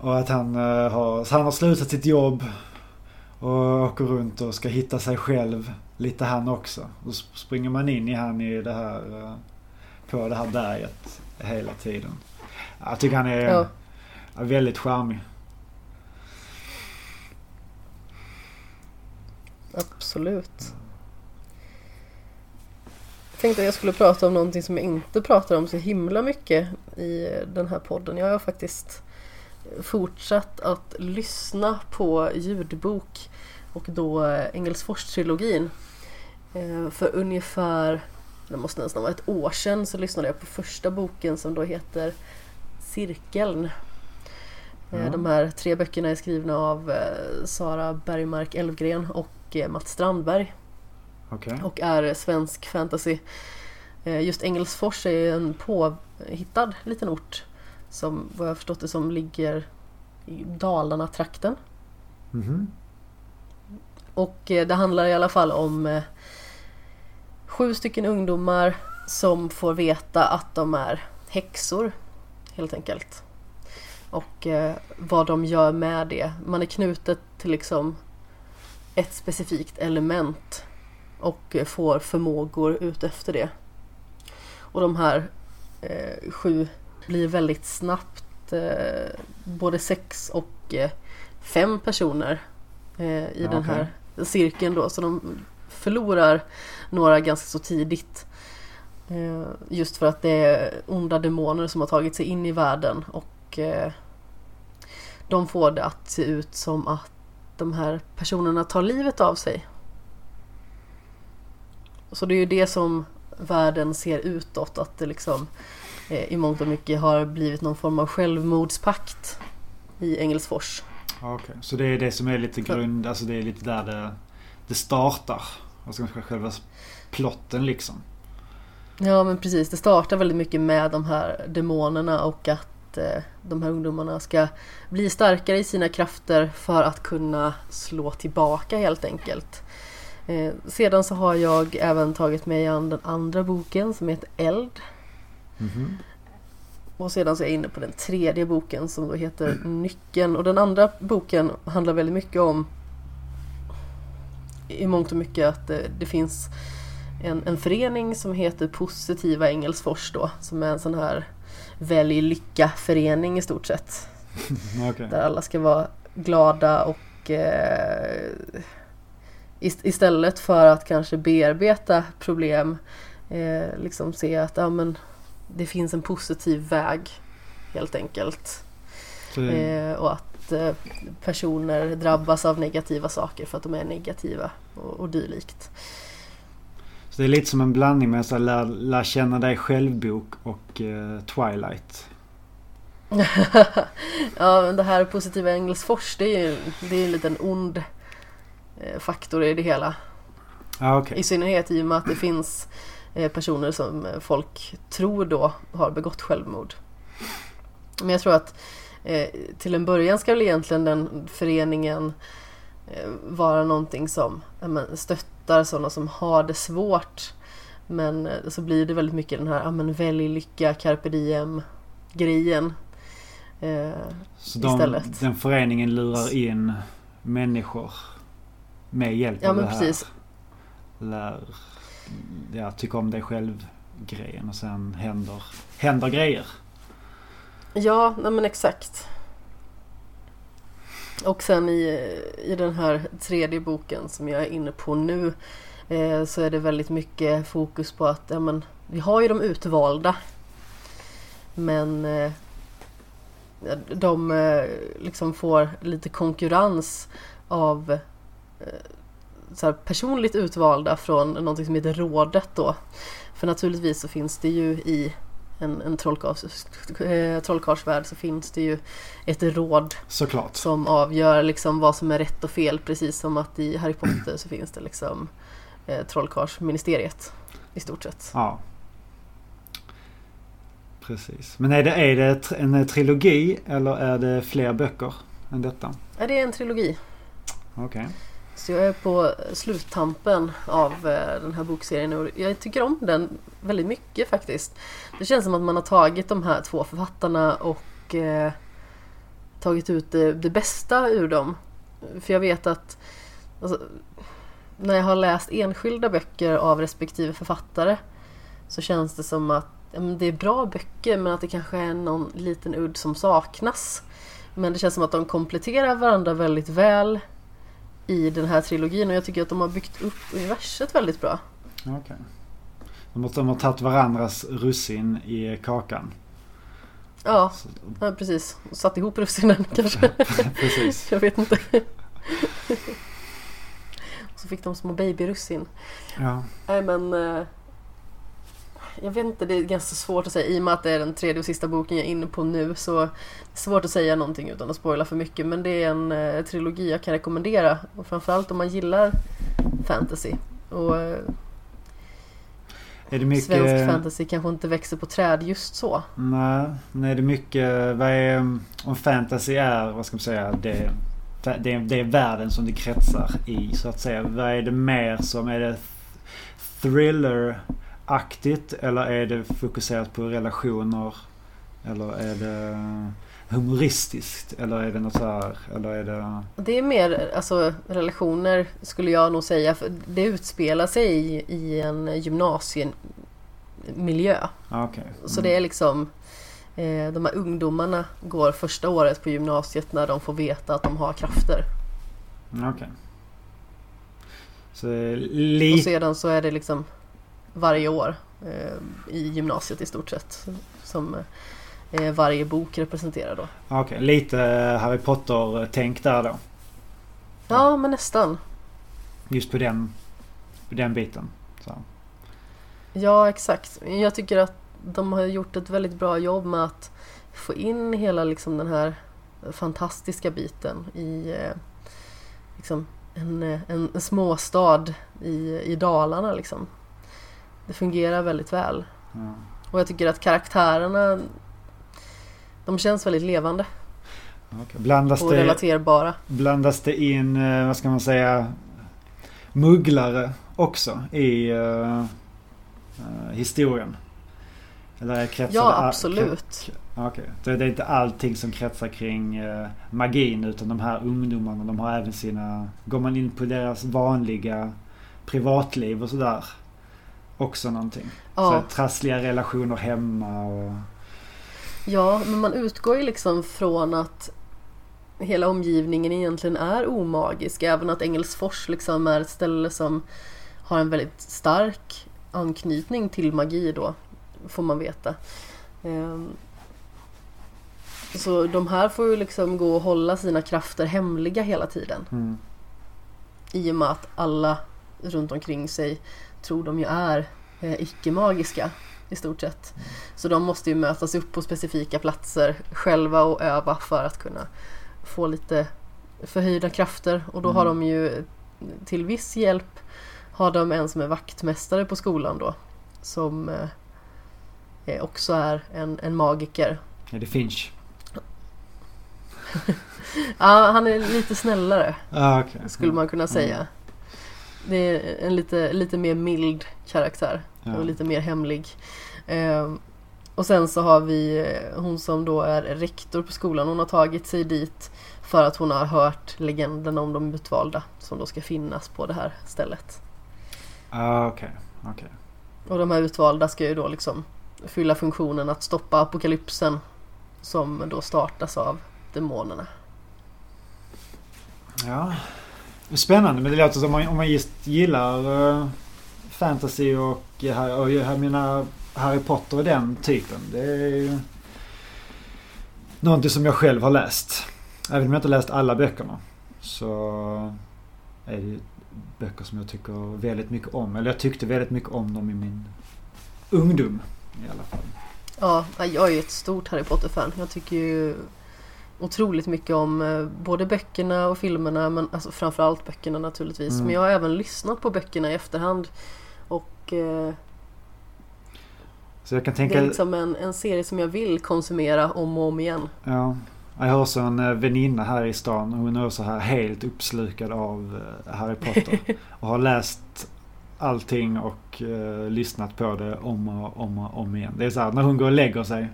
Och att han, uh, har, han har slutat sitt jobb och åker runt och ska hitta sig själv. Lite han också. Då springer man in i han i det här, uh, på det här berget hela tiden. Jag tycker han är ja. väldigt charmig. Absolut. Tänkte att jag skulle prata om någonting som jag inte pratar om så himla mycket i den här podden. Jag har faktiskt fortsatt att lyssna på ljudbok och då Engelsfors-trilogin. Eh, för ungefär, det måste nästan vara ett år sedan, så lyssnade jag på första boken som då heter Cirkeln. Mm. De här tre böckerna är skrivna av eh, Sara Bergmark Elfgren och Mats Strandberg. Okay. Och är svensk fantasy. Just Engelsfors är en påhittad liten ort som vad jag förstått det som ligger i Dalarna-trakten. Mm -hmm. Och det handlar i alla fall om sju stycken ungdomar som får veta att de är häxor helt enkelt. Och eh, vad de gör med det. Man är knutet till liksom ett specifikt element och får förmågor ut efter det. Och de här eh, sju blir väldigt snabbt eh, både sex och eh, fem personer eh, i ja, den här cirkeln då. Så de förlorar några ganska så tidigt. Eh, just för att det är onda demoner som har tagit sig in i världen och eh, de får det att se ut som att de här personerna tar livet av sig. Så det är ju det som världen ser utåt, att det liksom eh, i mångt och mycket har blivit någon form av självmordspakt i Engelsfors. Okay. så det är det som är lite grund, alltså det är lite där det, det startar? Alltså själva plotten liksom? Ja men precis, det startar väldigt mycket med de här demonerna och att eh, de här ungdomarna ska bli starkare i sina krafter för att kunna slå tillbaka helt enkelt. Eh, sedan så har jag även tagit mig an den andra boken som heter Eld. Mhm. Och sedan så är jag inne på den tredje boken som då heter Nyckeln. Och den andra boken handlar väldigt mycket om i mångt och mycket att det, det finns en, en förening som heter Positiva Engelsfors då. Som är en sån här välj lycka-förening i stort sett. Okej. Där alla ska vara glada och eh, ist- istället för att kanske bearbeta problem eh, liksom se att ja, men, det finns en positiv väg helt enkelt. Så, Eh, och att eh, personer drabbas av negativa saker för att de är negativa och, och dylikt. så det är lite som en blandning med så lär, lär känna dig själv-bok och eh, Twilight. ja, men det här positiva Engelsfors det är ju det är en liten ond faktor i det hela. Ja, okej. I synnerhet i och med att det finns eh, personer som eh, folk tror då har begått självmord. Men jag tror att eh, till en början ska väl egentligen den föreningen eh, vara någonting som men, stöttar sådana som har det svårt. Men eh, så blir det väldigt mycket den här ja, men, välj lycka, carpe diem grejen. Eh, Så de, istället. den föreningen lurar in människor med hjälp Ja, av det här. precis. Lär, ja, tycka om dig själv-grejen och sen händer, händer grejer. Ja, nej men exakt. Och sen i, i den här tredje boken som jag är inne på nu eh, så är det väldigt mycket fokus på att ja, men, vi har ju de utvalda. Men eh, de eh, liksom får lite konkurrens av så här personligt utvalda från någonting som heter rådet då. För naturligtvis så finns det ju i en, en eh, trollkarlsvärld så finns det ju ett råd Såklart. som avgör liksom vad som är rätt och fel precis som att i Harry Potter så finns det liksom eh, trollkarlsministeriet i stort sett. Ja. Precis. Men är det, är det en trilogi eller är det fler böcker än detta? Ja, det är en trilogi. Okej. Så jag är på sluttampen av eh, den här bokserien och jag tycker om den väldigt mycket faktiskt. Det känns som att man har tagit de här två författarna och eh, tagit ut det, det bästa ur dem. För jag vet att alltså, när jag har läst enskilda böcker av respektive författare så känns det som att ja, men det är bra böcker men att det kanske är någon liten udd som saknas. Men det känns som att de kompletterar varandra väldigt väl i den här trilogin och jag tycker att de har byggt upp universet väldigt bra. Okej. De, har- de har tagit varandras russin i kakan. Ja, Så, ja precis. Satt ihop russinen kanske. precis. Jag vet inte. Och så fick de små babyrussin. Ja. Nej men... Jag vet inte, det är ganska svårt att säga. I och med att det är den tredje och sista boken jag är inne på nu så det är svårt att säga någonting utan att spoila för mycket. Men det är en eh, trilogi jag kan rekommendera. Och framförallt om man gillar fantasy. Och eh, Är det mycket... svensk fantasy kanske inte växer på träd just så. Nej, nej, det är mycket... Vad är... Om fantasy är, vad ska man säga, det, det, är- det är världen som det kretsar i så att säga. Vad är det mer som... Är det thriller-aktigt eller är det fokuserat på relationer? Eller är det humoristiskt? Eller är det något så här? Eller är det... Det är mer alltså, relationer skulle jag nog säga. För det utspelar sig i, i en gymnasiemiljö. Ah, Okej. Så det är liksom eh, de här ungdomarna går första året på gymnasiet när de får veta att de har krafter. Mm, Okej. Så det är Och sedan så är det liksom varje år eh, i gymnasiet i stort sett. Som eh, varje bok representerar då. Okej, lite Harry Potter-tänk där då. Ja, men nästan. Just på den, på den biten. Så. Ja, exakt. Jag tycker att de har gjort ett väldigt bra jobb med att få in hela liksom den här fantastiska biten i eh, liksom en, en småstad i, i Dalarna. Liksom. Det fungerar väldigt väl. Ja. Och jag tycker att karaktärerna de känns väldigt levande Okej. Blandas, och det, relaterbara. blandas det in, eh, vad ska man säga, mugglare också i uh, historien? Eller kretsar ja, absolut. Okej, okay. det är inte allting som kretsar kring uh, magin utan de här ungdomarna de har även sina... Går man in på deras vanliga privatliv och sådär också någonting? Ja. Så trassliga relationer hemma och... Ja, men man utgår ju liksom från att hela omgivningen egentligen är omagisk. Även att Engelsfors liksom är ett ställe som har en väldigt stark anknytning till magi då, får man veta. Ehm, så de här får ju liksom gå och hålla sina krafter hemliga hela tiden. Mm. I och med att alla runt omkring sig tror de ju är eh, icke-magiska i stort sett. Mm. Så de måste ju mötas upp på specifika platser själva och öva för att kunna få lite förhöjda krafter och då mm. har de ju till viss hjälp har de en som är vaktmästare på skolan då som eh, också är en, en magiker. Är det Finch? ja, han är lite snällare ah, okay. skulle man kunna säga. Mm. Det är en lite, lite mer mild karaktär ja. och lite mer hemlig. Eh, och sen så har vi eh, hon som då är rektor på skolan. Hon har tagit sig dit för att hon har hört legenden om de utvalda som då ska finnas på det här stället. Ah, okej. Okay. okay. Och de här utvalda ska ju då liksom fylla funktionen att stoppa apokalypsen som då startas av demonerna. Ja, spännande. Men det låter som om man just gillar uh, fantasy och, eh, och jag menar Harry Potter och den typen. Det är ju någonting som jag själv har läst. Även om jag inte läst alla böckerna. Så är det böcker som jag tycker väldigt mycket om. Eller jag tyckte väldigt mycket om dem i min ungdom i alla fall. Ja, jag är ju ett stort Harry Potter-fan. Jag tycker ju otroligt mycket om eh, både böckerna och filmerna men alltså framförallt böckerna naturligtvis. Mm. Men jag har även lyssnat på böckerna i efterhand. Och eh, så jag kan tänka... Det är liksom en, en serie som jag vill konsumera om och om igen. Ja. Jag har också en eh, väninna här i stan. Hon är också här helt uppslukad av eh, Harry Potter. Och har läst allting och uh, lyssnat på det om och om och om igen. Det är så här, när hon går och lägger sig.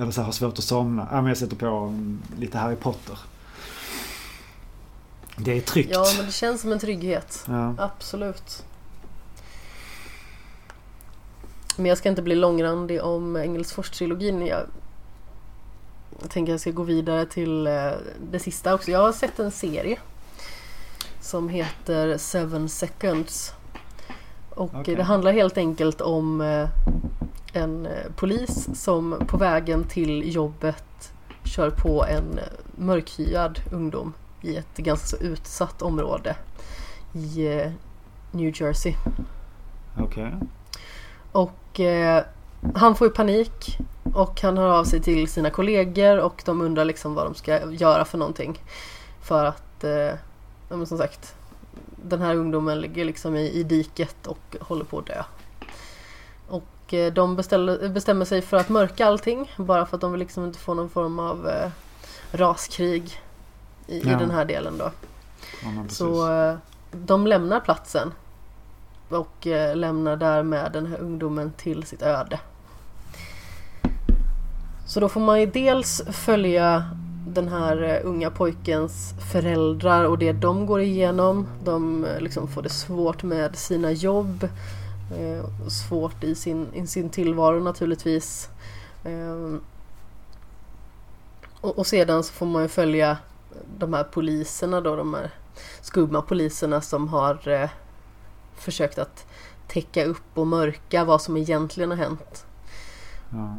Eller så här, har svårt att somna. Ja, men jag sätter på lite Harry Potter. Det är tryggt. Ja, men det känns som en trygghet. Ja. Absolut. Men jag ska inte bli långrandig om Engelsfors-trilogin. Jag, jag tänker jag ska gå vidare till eh, det sista också. Jag har sett en serie som heter Seven Seconds. Och okay. det handlar helt enkelt om eh, en eh, polis som på vägen till jobbet kör på en mörkhyad ungdom i ett ganska utsatt område i New Jersey. Okej. Okay. Och eh, han får ju panik och han hör av sig till sina kollegor och de undrar liksom vad de ska göra för någonting. För att, eh, ja, som sagt, den här ungdomen ligger liksom i, i diket och håller på att dö. Och eh, de beställer, bestämmer sig för att mörka allting bara för att de vill liksom inte få någon form av eh, raskrig i, ja. i den här delen då. Ja, Så eh, de lämnar platsen och eh, lämnar därmed den här ungdomen till sitt öde. Så då får man ju dels följa den här eh, unga pojkens föräldrar och det de går igenom. De eh, liksom får det svårt med sina jobb. Svårt i sin, i sin tillvaro naturligtvis. och, och, sedan så får man ju följa de här poliserna då, de här skumma poliserna som har försökt att täcka upp och mörka vad som egentligen har hänt. Ja.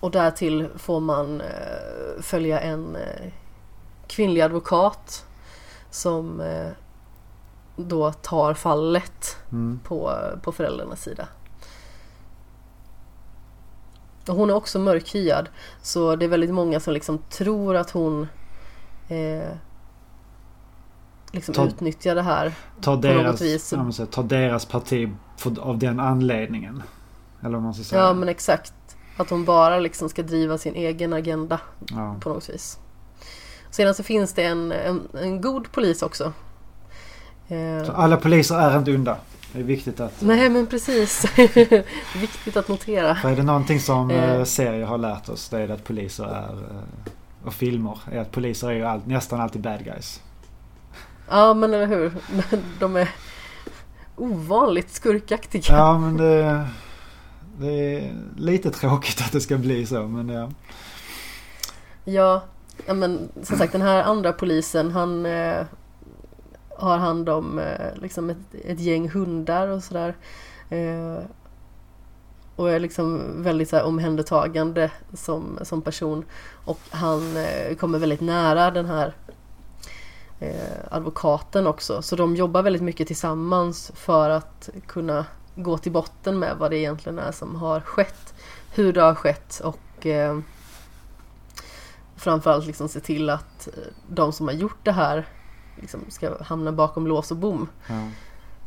Och därtill får man eh, följa en eh, kvinnlig advokat som eh, då tar fallet mm. på, på föräldrarnas sida. Och hon är också mörkhyad så det är väldigt många som liksom tror att hon eh, liksom ta, utnyttja det här ta på deras, något vis. Säga, ta deras parti för, av den anledningen. Eller vad man ska säga. Ja men exakt. Att hon bara liksom ska driva sin egen agenda ja. på något vis. Sedan så finns det en, en, en god polis också. Så alla poliser är inte onda. Det är viktigt att... Nej men precis. viktigt att notera. För är det någonting som eh. serier har lärt oss det är att poliser är... Och filmer är att poliser är ju all, nästan alltid bad guys. Ja men eller hur. De är ovanligt skurkaktiga. Ja men det... Det är lite tråkigt att det ska bli så men ja. Ja, men som sagt den här andra polisen han eh, har hand om eh, liksom ett, ett, gäng hundar och sådär. Eh, och är liksom väldigt så här, omhändertagande som, som person. Och han eh, kommer väldigt nära den här eh, advokaten också. Så de jobbar väldigt mycket tillsammans för att kunna gå till botten med vad det egentligen är som har skett. Hur det har skett och eh, framförallt liksom se till att de som har gjort det här liksom ska hamna bakom lås och bom. Ja.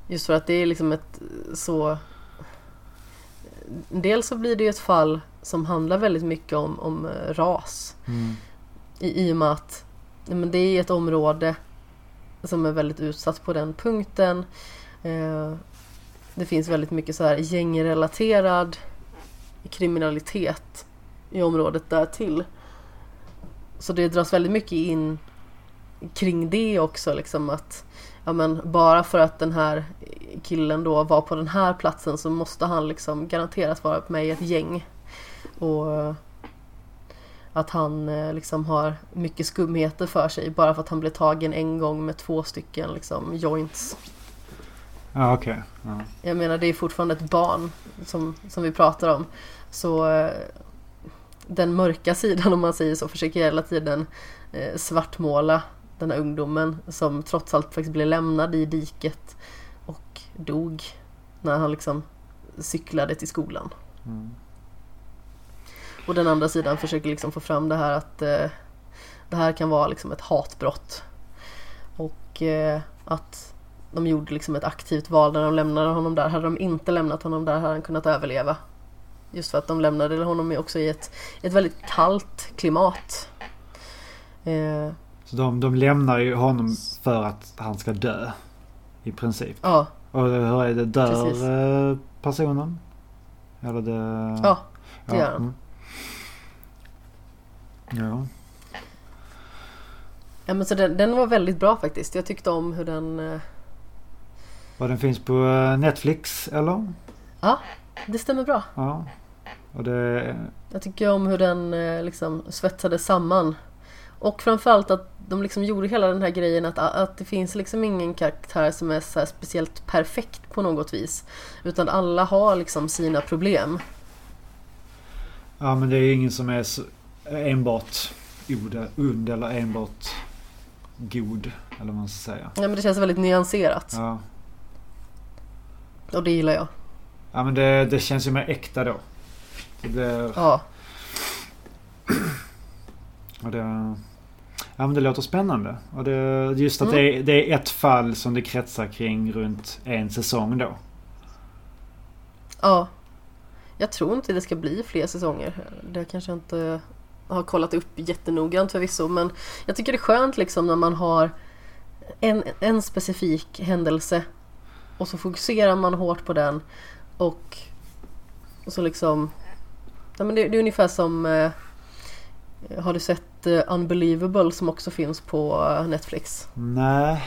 Just för att det är liksom ett så... Dels så blir det ett fall som handlar väldigt mycket om, om eh, ras. Mm. I, I och med att men det är ett område som är väldigt utsatt på den punkten. Eh, det finns väldigt mycket så här gängrelaterad kriminalitet i området där till. Så det dras väldigt mycket in kring det också liksom att ja men bara för att den här killen då var på den här platsen så måste han liksom garanterat vara med i ett gäng. Och att han eh, liksom har mycket skumheter för sig bara för att han blev tagen en gång med två stycken liksom joints. Ja okej. Okay. Ja. Jag menar det är fortfarande ett barn som, som vi pratar om. Så eh, den mörka sidan om man säger så försöker hela tiden eh, svartmåla den här ungdomen som trots allt faktiskt blev lämnad i diket och dog när han liksom cyklade till skolan. Mm. Och den andra sidan försöker liksom få fram det här att eh, det här kan vara liksom ett hatbrott. Och eh, att de gjorde liksom ett aktivt val när de lämnade honom där. Hade de inte lämnat honom där hade han kunnat överleva. Just för att de lämnade honom också i ett, ett väldigt kallt klimat. Eh, så de, de lämnar ju honom för att han ska dö. I princip. Ja. Och hur är det? Dör Precis. Eh, personen? Eller det... Ja, det ja. gör han. Mm. Ja. Ja men så den, den var väldigt bra faktiskt. Jag tyckte om hur den... Uh... Och den finns på eh, Netflix eller? Ja, det stämmer bra. Ja. Och det... Jag tycker om hur den liksom svetsade samman. Och framförallt att de liksom gjorde hela den här grejen att, att det finns liksom ingen karaktär som är så speciellt perfekt på något vis. Utan alla har liksom sina problem. Ja men det är ingen som är enbart ond eller enbart god. Eller vad man ska säga. Ja men det känns väldigt nyanserat. Ja. Och det gillar jag. Ja men det, det känns ju mer äkta då. Det blir... Ja. Och det... Ja men det låter spännande. Och det, just att mm. det, är, det, är ett fall som det kretsar kring runt en säsong då. Ja. Jag tror inte det ska bli fler säsonger. Det kanske jag inte har kollat upp jättenoggrant förvisso men jag tycker det är skönt liksom när man har en, en specifik händelse och så fokuserar man hårt på den och, och så liksom ja, men det, det är ungefär som eh, har du sett uh, Unbelievable som också finns på Netflix? Nej,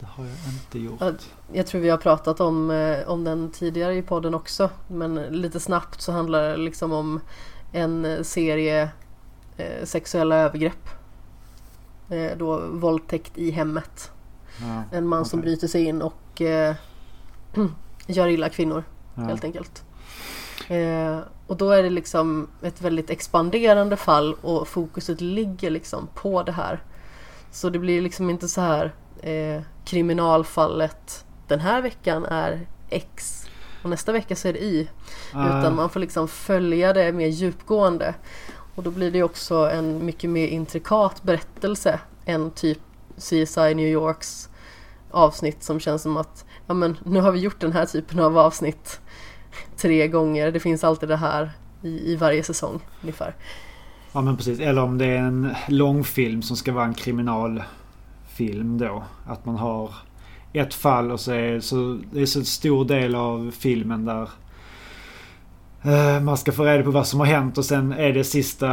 det har jag inte gjort. Jag tror vi har pratat om, om den tidigare i podden också. Men lite snabbt så handlar det liksom om en serie sexuella övergrepp. då våldtäkt i hemmet. Ja, en man okay. som bryter sig in och gör illa kvinnor ja. helt enkelt. Eh, och då är det liksom ett väldigt expanderande fall och fokuset ligger liksom på det här. Så det blir liksom inte så här eh, kriminalfallet den här veckan är X och nästa vecka så är det Y. Uh. Utan man får liksom följa det mer djupgående. Och då blir det också en mycket mer intrikat berättelse än typ CSI New Yorks avsnitt som känns som att ja men nu har vi gjort den här typen av avsnitt tre gånger. Det finns alltid det här i, i varje säsong ungefär. Ja men precis. Eller om det är en långfilm som ska vara en kriminalfilm då. Att man har ett fall och så är så, det är så stor del av filmen där eh, man ska få reda på vad som har hänt och sen är det sista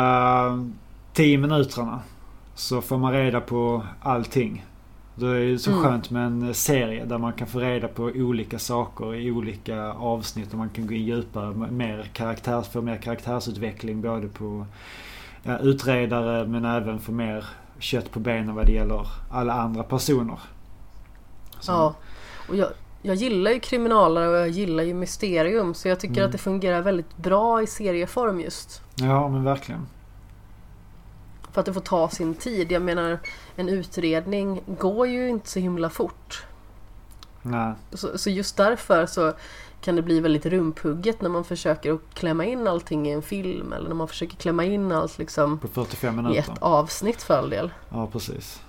tio minuterna så får man reda på allting. Det är så mm. skönt med en serie där man kan få reda på olika saker i olika avsnitt och man kan gå in djupare, mer karaktärs, få mer karaktärsutveckling både på ja, utredare men även få mer kött på benen vad det gäller alla andra personer. Så. Ja, och jag, jag gillar ju kriminalare och jag gillar ju mysterium så jag tycker mm. att det fungerar väldigt bra i serieform just. Ja men verkligen. För att det får ta sin tid. Jag menar en utredning går ju inte så himla fort. Nej. Så, så just därför så kan det bli väldigt rumphugget när man försöker att klämma in allting i en film eller när man försöker klämma in allt liksom På 45 minuter. i ett avsnitt för all del. Ja, precis.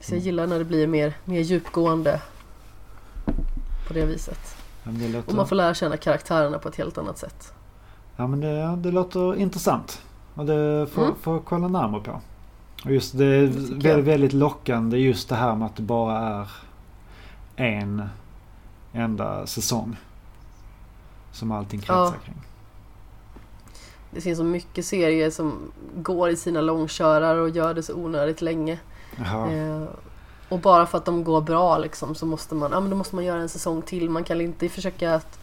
Så jag gillar när det blir mer, mer djupgående på det viset. Det låter... Och man får lära känna karaktärerna på ett helt annat sätt. Ja men det, det låter intressant. Och det får, mm. får kolla närmare på. Och just det är väldigt, väldigt lockande just det här med att det bara är en enda säsong. Som allting kretsar ja. kring. Det finns så mycket serier som går i sina långkörare och gör det så onödigt länge. Eh, och bara för att de går bra liksom så måste man, ja, men då måste man göra en säsong till. Man kan inte försöka att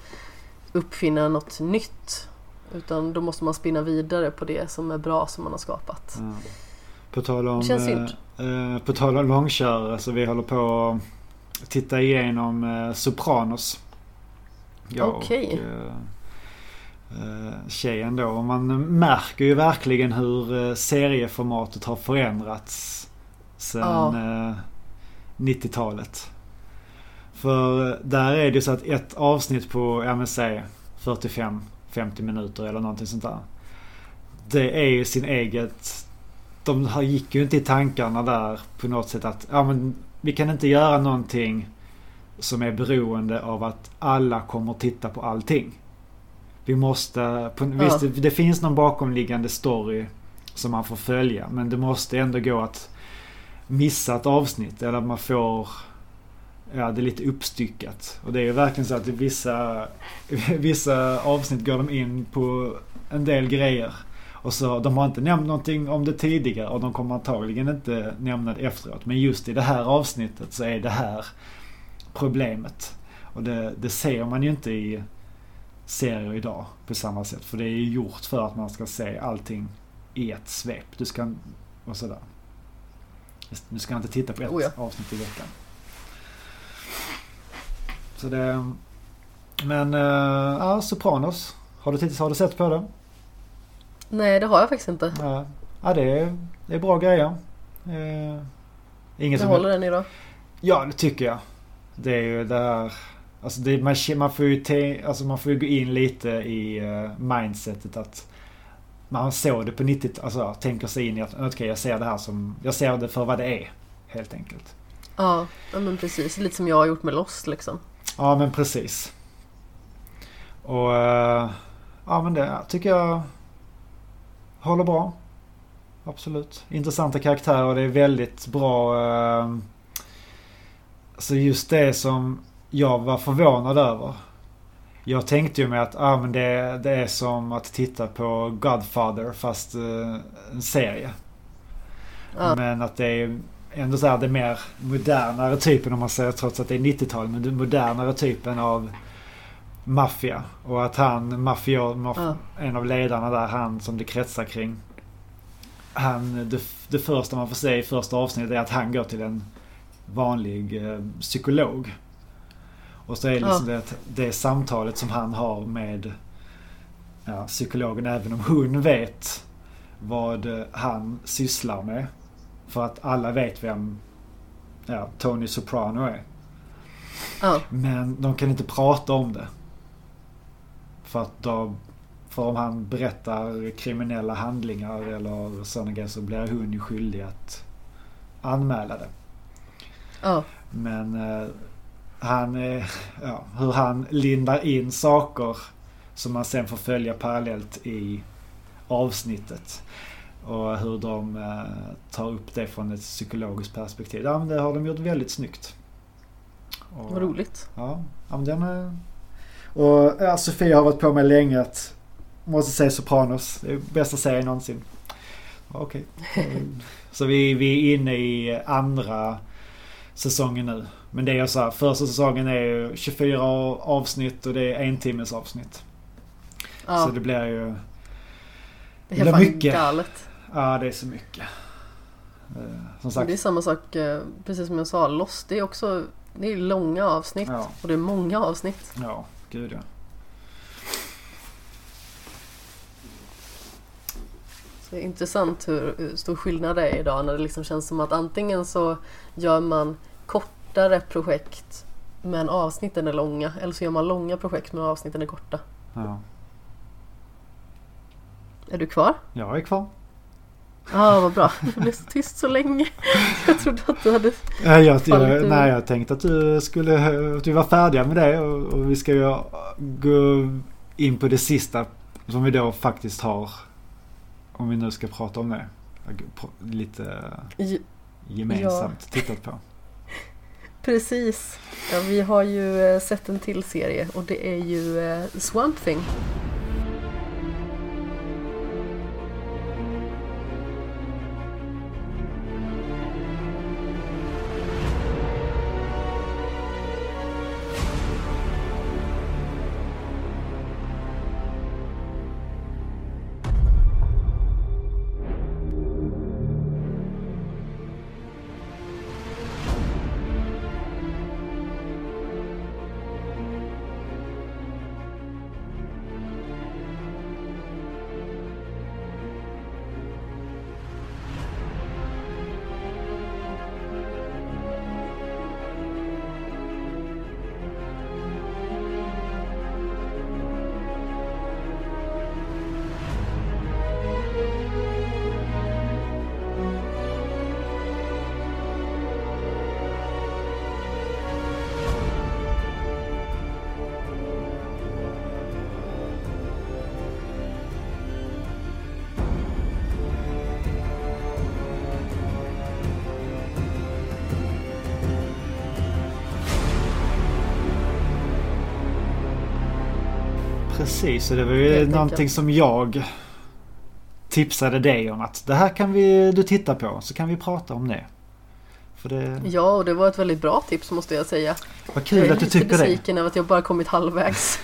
uppfinna något nytt. Utan då måste man spinna vidare på det som är bra som man har skapat. Ja. På tal om, eh, på tal om långkörare så vi håller på att titta igenom eh, Sopranos. Jag okay. och eh, eh, tjejen då. Och man märker ju verkligen hur eh, serieformatet har förändrats sen ja. eh, 90-talet. För eh, där är det så att ett avsnitt på, ja men säg 45 50 minuter eller någonting sånt där. Det är ju sin eget... De gick ju inte i tankarna där på något sätt att ja, men vi kan inte göra någonting som är beroende av att alla kommer att titta på allting. Vi måste... På, ja. Visst, det, det finns någon bakomliggande story som man får följa men det måste ändå gå att missa ett avsnitt eller man får ja, det är lite uppstyckat. Och det är ju verkligen så att i vissa, vissa avsnitt går de in på en del grejer. Och så, de har inte nämnt någonting om det tidigare och de kommer antagligen inte nämna det efteråt. Men just i det här avsnittet så är det här problemet. Och det, det ser man ju inte i serier idag på samma sätt. För det är ju gjort för att man ska se allting i ett svep. Du ska, och sådär. Du ska inte titta på ett oh ja. avsnitt i veckan. Så det... Men, uh, ja, Sopranos. Har du, har du sett på det? Nej, det har jag faktiskt inte. Ja, ja det, är, det är bra grejer. Eh, inget det håller är... den idag? Ja, det tycker jag. Det är ju det här... Alltså det, man, man, får ju te, alltså man får gå in lite i uh, mindsetet att man såg det på 90 alltså tänker sig in i att okej okay, jag ser det här som, jag ser det för vad det är. Helt enkelt. Ja, men precis. Lite som jag har gjort med Lost liksom. Ja men precis. Och uh, ja men det tycker jag håller bra. Absolut. Intressanta karaktärer. Det är väldigt bra. Uh, alltså just det som jag var förvånad över. Jag tänkte ju med att ah, men det, det är som att titta på Godfather fast uh, en serie. Ja. Men att det är ändå så här det mer modernare typen om man säger trots att det är 90-tal. Men den modernare typen av maffia. Och att han, mafia, maf ja. en av ledarna där, han som det kretsar kring. Han, det, det första man får se i första avsnittet är att han går till en vanlig eh, psykolog. Och så är det liksom ja. det, det samtalet som han har med ja, psykologen även om hon vet vad han sysslar med. För att alla vet vem ja, Tony Soprano är. Ja. Men de kan inte prata om det. För att då, för om han berättar kriminella handlingar eller sådana grejer så blir hon ju skyldig att anmäla det. Ja. Men eh, han, ja, hur han lindar in saker som man sen får följa parallellt i avsnittet. Och hur de eh, tar upp det från ett psykologiskt perspektiv. Ja, men det har de gjort väldigt snyggt. Och, Vad roligt. Ja, ja men den är... Och ja, Sofia har varit på mig länge att måste se Sopranos. Det är bästa serien någonsin. Okej. Okay. så vi, vi är inne i andra säsongen nu. Men det är så här, första säsongen är 24 avsnitt och det är en timmes avsnitt. Ja. Så det blir ju... Det är helt mycket. galet. Ja, det är så mycket. Eh, som sagt. Det är samma sak, eh, precis som jag sa, Lost. Det är också det är långa avsnitt. Ja. Och det är många avsnitt. Ja, gud ja. Så det är intressant hur stor skillnad det är idag när det liksom känns som att antingen så gör man kortare projekt men avsnitten är långa eller så gör man långa projekt men avsnitten är korta. Ja. Är du kvar? Jag är kvar. Ja, vad bra. Du blev så tyst så länge. Jag trodde att du hade ja, jag, jag, Nej, jag tänkte att du skulle att vi var färdiga med det och, och vi ska ju gå in på det sista som vi då faktiskt har om vi nu ska prata om det. Lite gemensamt ja. tittat på. Precis. Ja, vi har ju eh, sett en till serie och det är ju eh, Swamp Thing. Precis, så det var ju Helt någonting enkelt. som jag tipsade dig om att det här kan vi, du titta på så kan vi prata om det. det... Ja, och det var ett väldigt bra tips måste jag säga. Vad kul att du tycker det. Jag är lite besviken över att jag bara kommit halvvägs.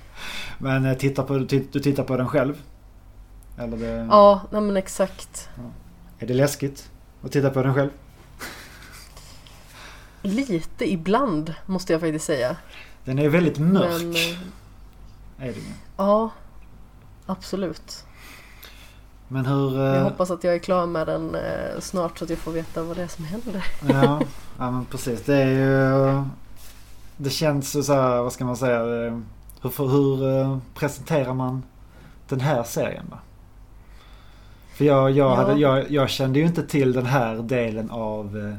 men eh, titta på, du tittar på den själv? Eller det... Ja, nej men exakt. Ja. Är det läskigt att titta på den själv? Lite ibland måste jag faktiskt säga. Den är väldigt mörk. Men, eh, är det ju. Ja, absolut. Men hur... Jag eh, hoppas att jag är klar med den eh, snart så att jag får veta vad det är som händer. Ja, ja men precis. Det är ju... Det känns så här, vad ska man säga? Hur, hur eh, presenterar man den här serien då? För jag, jag, ja. hade, jag, jag kände ju inte till den här delen av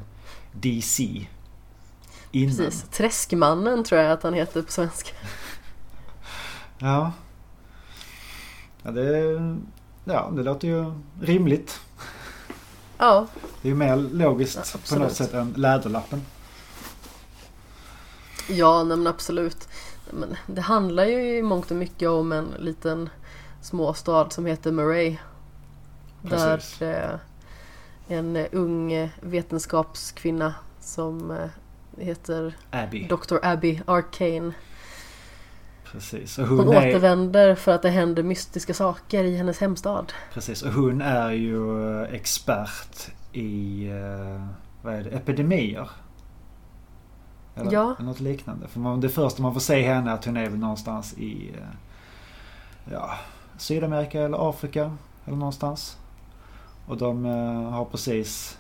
DC. Innan. Precis. Träskmannen tror jag att han heter på svenska. Ja. Ja, det, ja, det låter ju rimligt. Ja. Det är ju mer logiskt ja, på något sätt än Läderlappen. Ja, nej men absolut. Men det handlar ju i mångt och mycket om en liten småstad som heter Murray. Precis. Där eh, en ung vetenskapskvinna som eh, heter Abby. Dr. Abby Arcane Precis. Och hon, hon är... återvänder för att det händer mystiska saker i hennes hemstad. Precis, och hon är ju eh, expert i eh, vad är det, epidemier. Eller ja. något liknande. För det första man får se henne är att hon är väl någonstans i eh, ja, Sydamerika eller Afrika. Eller någonstans. Och de har precis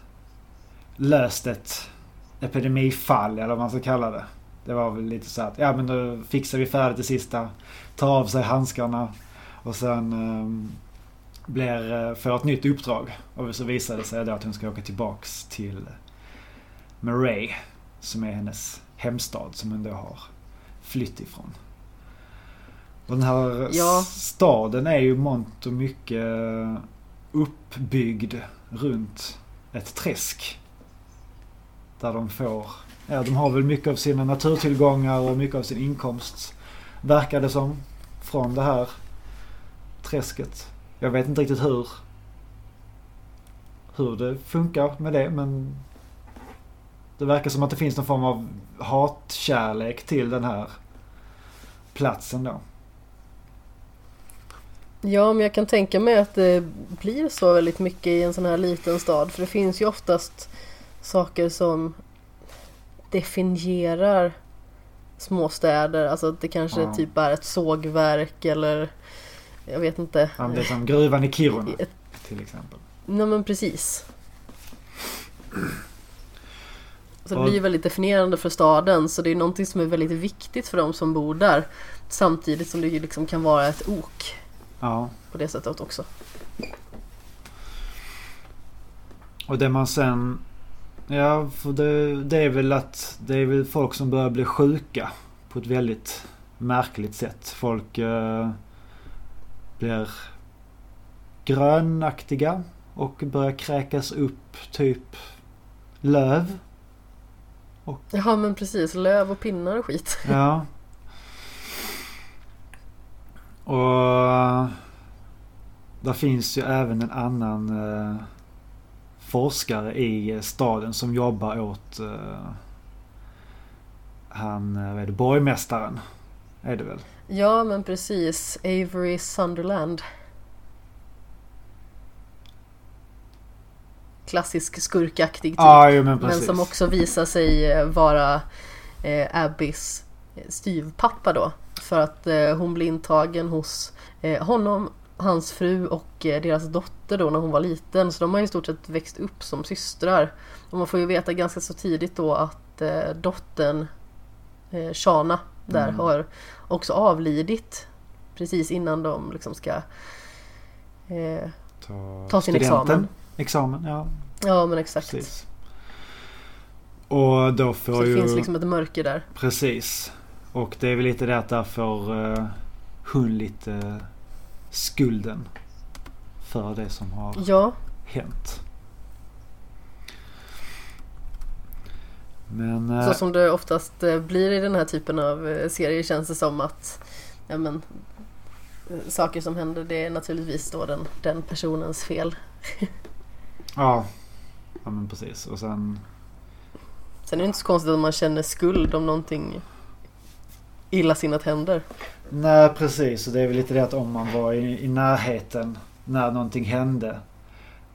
löst ett epidemifall eller vad man ska kalla det. Det var väl lite så att, ja men då fixar vi färdigt det sista. Tar av sig handskarna. Och sen eh, blir, får ett nytt uppdrag. Och så visar det sig då att hon ska åka tillbaks till Murray. Som är hennes hemstad som hon då har flytt ifrån. Och den här ja. staden är ju mångt och mycket uppbyggd runt ett träsk. Där de får, ja de har väl mycket av sina naturtillgångar och mycket av sin inkomst. Verkar det som. Från det här träsket. Jag vet inte riktigt hur hur det funkar med det men det verkar som att det finns någon form av hatkärlek till den här platsen då. Ja, men jag kan tänka mig att det blir så väldigt mycket i en sån här liten stad. För det finns ju oftast saker som definierar småstäder. Alltså att det kanske ja. typ är ett sågverk eller jag vet inte. Ja, det är som gruvan i Kiruna till exempel. Nej men precis. Så det blir väldigt definierande för staden så det är någonting som är väldigt viktigt för de som bor där. Samtidigt som det liksom kan vara ett ok. Ja. På det sättet också. Och det man sen... Ja, för det, det är väl att det är väl folk som börjar bli sjuka på ett väldigt märkligt sätt. Folk eh, blir grönaktiga och börjar kräkas upp typ löv. Och... Ja men precis, löv och pinnar och skit. Ja. Och där finns ju även en annan eh, forskare i staden som jobbar åt eh, han, eh, vad är det, borgmästaren. Är det väl? Ja men precis, Avery Sunderland. klassisk skurkaktig typ. Ah, jo, men, men, som också visar sig eh, vara eh, Abbys eh, styvpappa då. För att eh, hon blir intagen hos eh, honom, hans fru och eh, deras dotter då när hon var liten. Så de har i stort sett växt upp som systrar. Och man får ju veta ganska så tidigt då att eh, dottern eh, Shana där mm. har också avlidit precis innan de liksom ska eh, ta, ta sin examen. Examen, ja. Ja men exakt. Precis. Och då får Så det ju... finns liksom ett mörker där. Precis. Och det är väl lite det att där får uh, hon lite skulden. För det som har ja. hänt. Men, uh, Så som det oftast blir i den här typen av serier känns det som att ja, men, saker som händer det är naturligtvis då den, den personens fel. Ja. Ja men precis. Och sen... Sen är det inte så konstigt att man känner skuld om någonting illasinnat händer. Nej precis. Och det är väl lite det att om man var i, i närheten när någonting hände.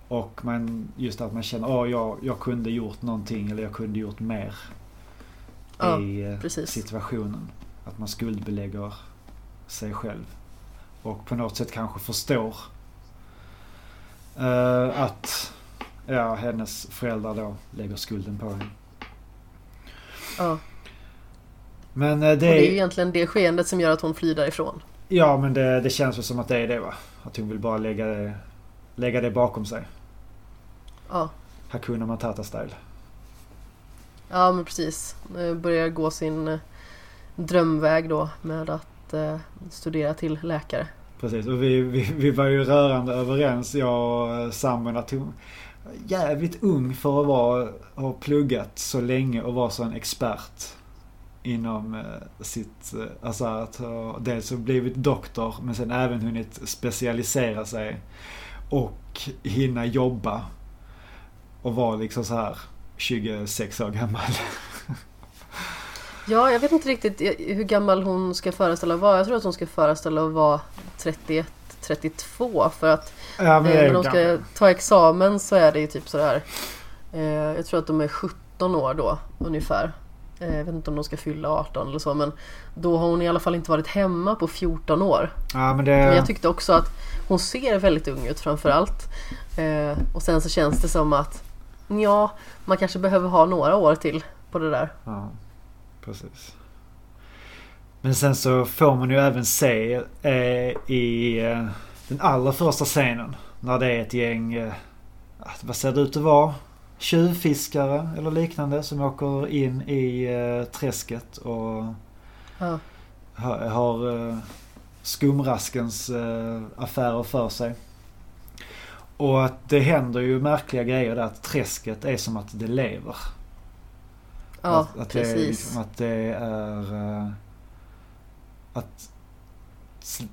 Och man, just att man känner att oh, jag, jag kunde gjort någonting eller jag kunde gjort mer. Ja, I eh, precis. situationen. Att man skuldbelägger sig själv. Och på något sätt kanske förstår uh, att ja, hennes föräldrar då lägger skulden på henne. Ja. Men det, eh, det är... ju egentligen det skeendet som gör att hon flyr därifrån. Ja men det, det känns väl som att det är det va? Att hon vill bara lägga det, lägga det bakom sig. Ja. Hakuna Matata style. Ja men precis. Börjar gå sin eh, drömväg då med att eh, studera till läkare. Precis och vi, vi, vi var ju rörande överens jag och sambon att hon, jävligt ung för att vara, ha pluggat så länge och vara så en expert inom eh, sitt, eh, alltså att ha dels blivit doktor men sen även hunnit specialisera sig och hinna jobba och vara liksom så här 26 år gammal. Ja, jag vet inte riktigt hur gammal hon ska föreställa vara. Jag tror att hon ska föreställa att vara 31 32 för att ja, eh, när de ska ta examen så är det ju typ sådär eh, Jag tror att de är 17 år då ungefär Jag vet inte om de ska fylla 18 eller så men Då har hon i alla fall inte varit hemma på 14 år ja, men, det... men jag tyckte också att Hon ser väldigt ung ut framförallt eh, Och sen så känns det som att Ja, man kanske behöver ha några år till på det där. Ja, precis. Men sen så får man ju även se eh, i eh, den allra första scenen när det är ett gäng, eh, vad ser det ut att vara? Tjuvfiskare eller liknande som åker in i eh, träsket och ja. har, har eh, skumraskens eh, affärer för sig. Och att det händer ju märkliga grejer där. Att träsket är som att det lever. Ja, att, att precis. Det liksom, att det är... eh, att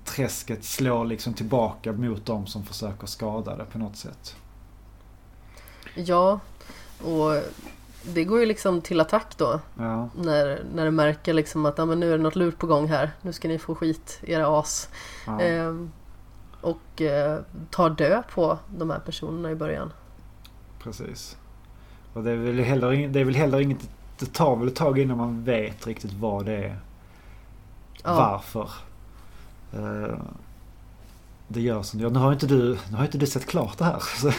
träsket slår liksom tillbaka mot dem som försöker skada det på något sätt. Ja, och det går ju liksom till attack då. Ja, När, när det märker liksom att ah, men nu är det något lurt på gång här. Nu ska ni få skit, era as. ja. Ehm, och eh, tar död på de här personerna i början. precis. Och det är väl heller, det är väl heller inget... Det tar väl ett tag innan man vet riktigt vad det är. Ja. Varför. Eh, det gör som det gör. Nu har inte du, nu har inte du sett klart det här. Så det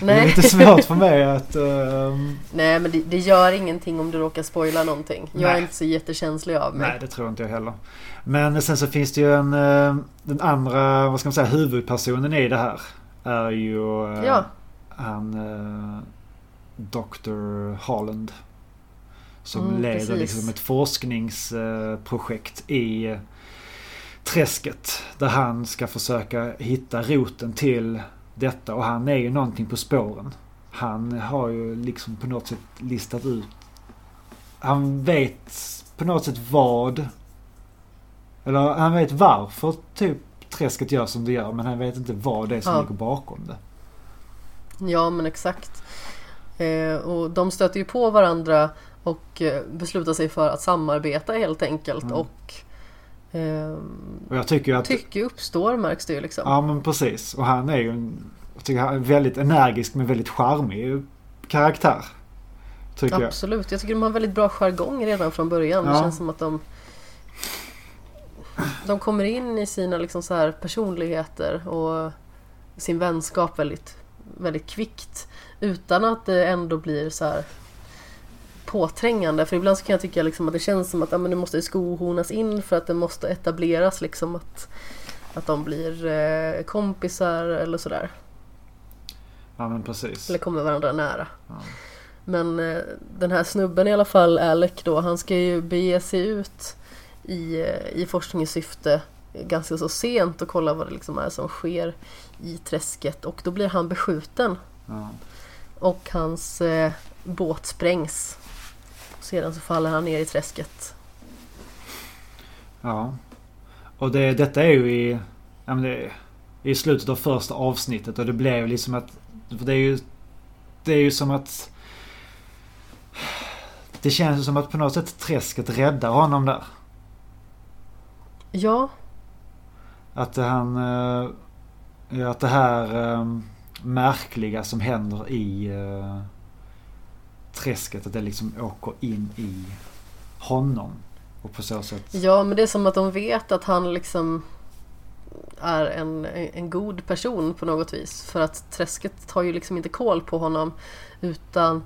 är Nej. lite svårt för mig att... ehm, Nej men det, det gör ingenting om du råkar spoila någonting. Jag är Nej. inte så jättekänslig av mig. Nej, det tror inte jag heller. Men sen så finns det ju en... eh, Den andra, vad ska man säga, huvudpersonen i det här. Är ju eh, Ja. han eh, Dr. Holland. Som Mm, leder precis. liksom ett forskningsprojekt i träsket. Där han ska försöka hitta roten till detta. Och han är ju någonting på spåren. Han har ju liksom på något sätt listat ut. Han vet på något sätt vad. Eller han vet varför typ träsket gör som det gör. Men han vet inte vad det är som Ja. ligger bakom det. Ja men exakt. Eh, och de stöter ju på varandra och eh, beslutar sig för att samarbeta helt enkelt. Mm. Och Och jag tycker att... tycke uppstår märks det ju liksom. Ja men precis. Och han är ju en, jag tycker han är väldigt energisk men väldigt charmig karaktär. Tycker jag. Absolut. Jag tycker de har väldigt bra jargong redan från början. Det Ja. känns som att de De kommer in i sina liksom så här personligheter och sin vänskap väldigt, väldigt kvickt. Utan att det ändå blir så här påträngande. För ibland så kan jag tycka liksom att det känns som att ja, men det måste skohornas in för att det måste etableras liksom att, att de blir eh, kompisar eller sådär. Ja men precis. Eller kommer varandra nära. Ja. Men eh, den här snubben i alla fall, Alec då, han ska ju bege sig ut i, eh, i forskningssyfte ganska så sent och kolla vad det liksom är som sker i träsket och då blir han beskjuten Ja. och hans eh, båt sprängs. Sedan så faller han ner i träsket. ja. Och det, detta är ju i, ja, men det i slutet av första avsnittet och det blev liksom att... För det är ju, det är ju som att... Det känns som att på något sätt träsket räddar honom där. Ja, Att han... eh, Att det här eh, märkliga som händer i eh, träsket, att det liksom åker in i honom. Och på så sätt... ja men det är som att de vet att han liksom är en, en god person på något vis. För att träsket tar ju liksom inte koll på honom utan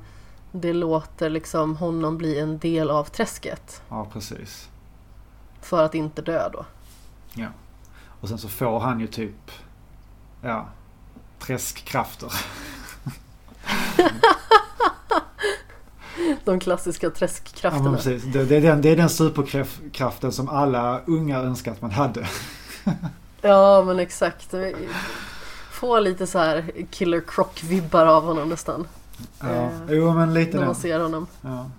det låter liksom honom bli en del av träsket. Ja, precis. För att inte dö då. Och sen så får han ju typ... Ja. Träskkrafter. De klassiska Ja, träskkrafterna. men precis. Det, det, är den, det är den superkraften som alla unga önskar att man hade. Ja men exakt. Få lite så här Killer Croc-vibbar av honom nästan. Ja. Eh, Jo, men lite När man ser honom. Ja.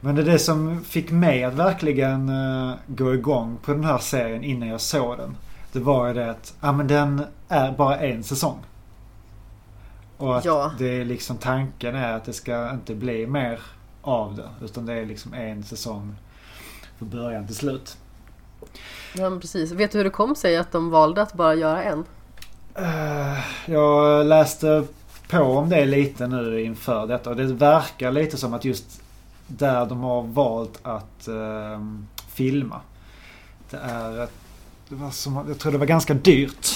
Men det är det som fick mig att verkligen uh, gå igång på den här serien innan jag såg den. Det var ju det att, ja men den är bara en säsong. Och att Ja. det är liksom tanken är att det ska inte bli mer av det. Utan det är liksom en säsong från början till slut. Ja precis. Vet du hur det kom sig att de valde att bara göra en? Eh, jag läste på om det lite nu inför detta och det verkar lite som att just där de har valt att eh, filma. Det är ett, det var som, jag tror det var ganska dyrt.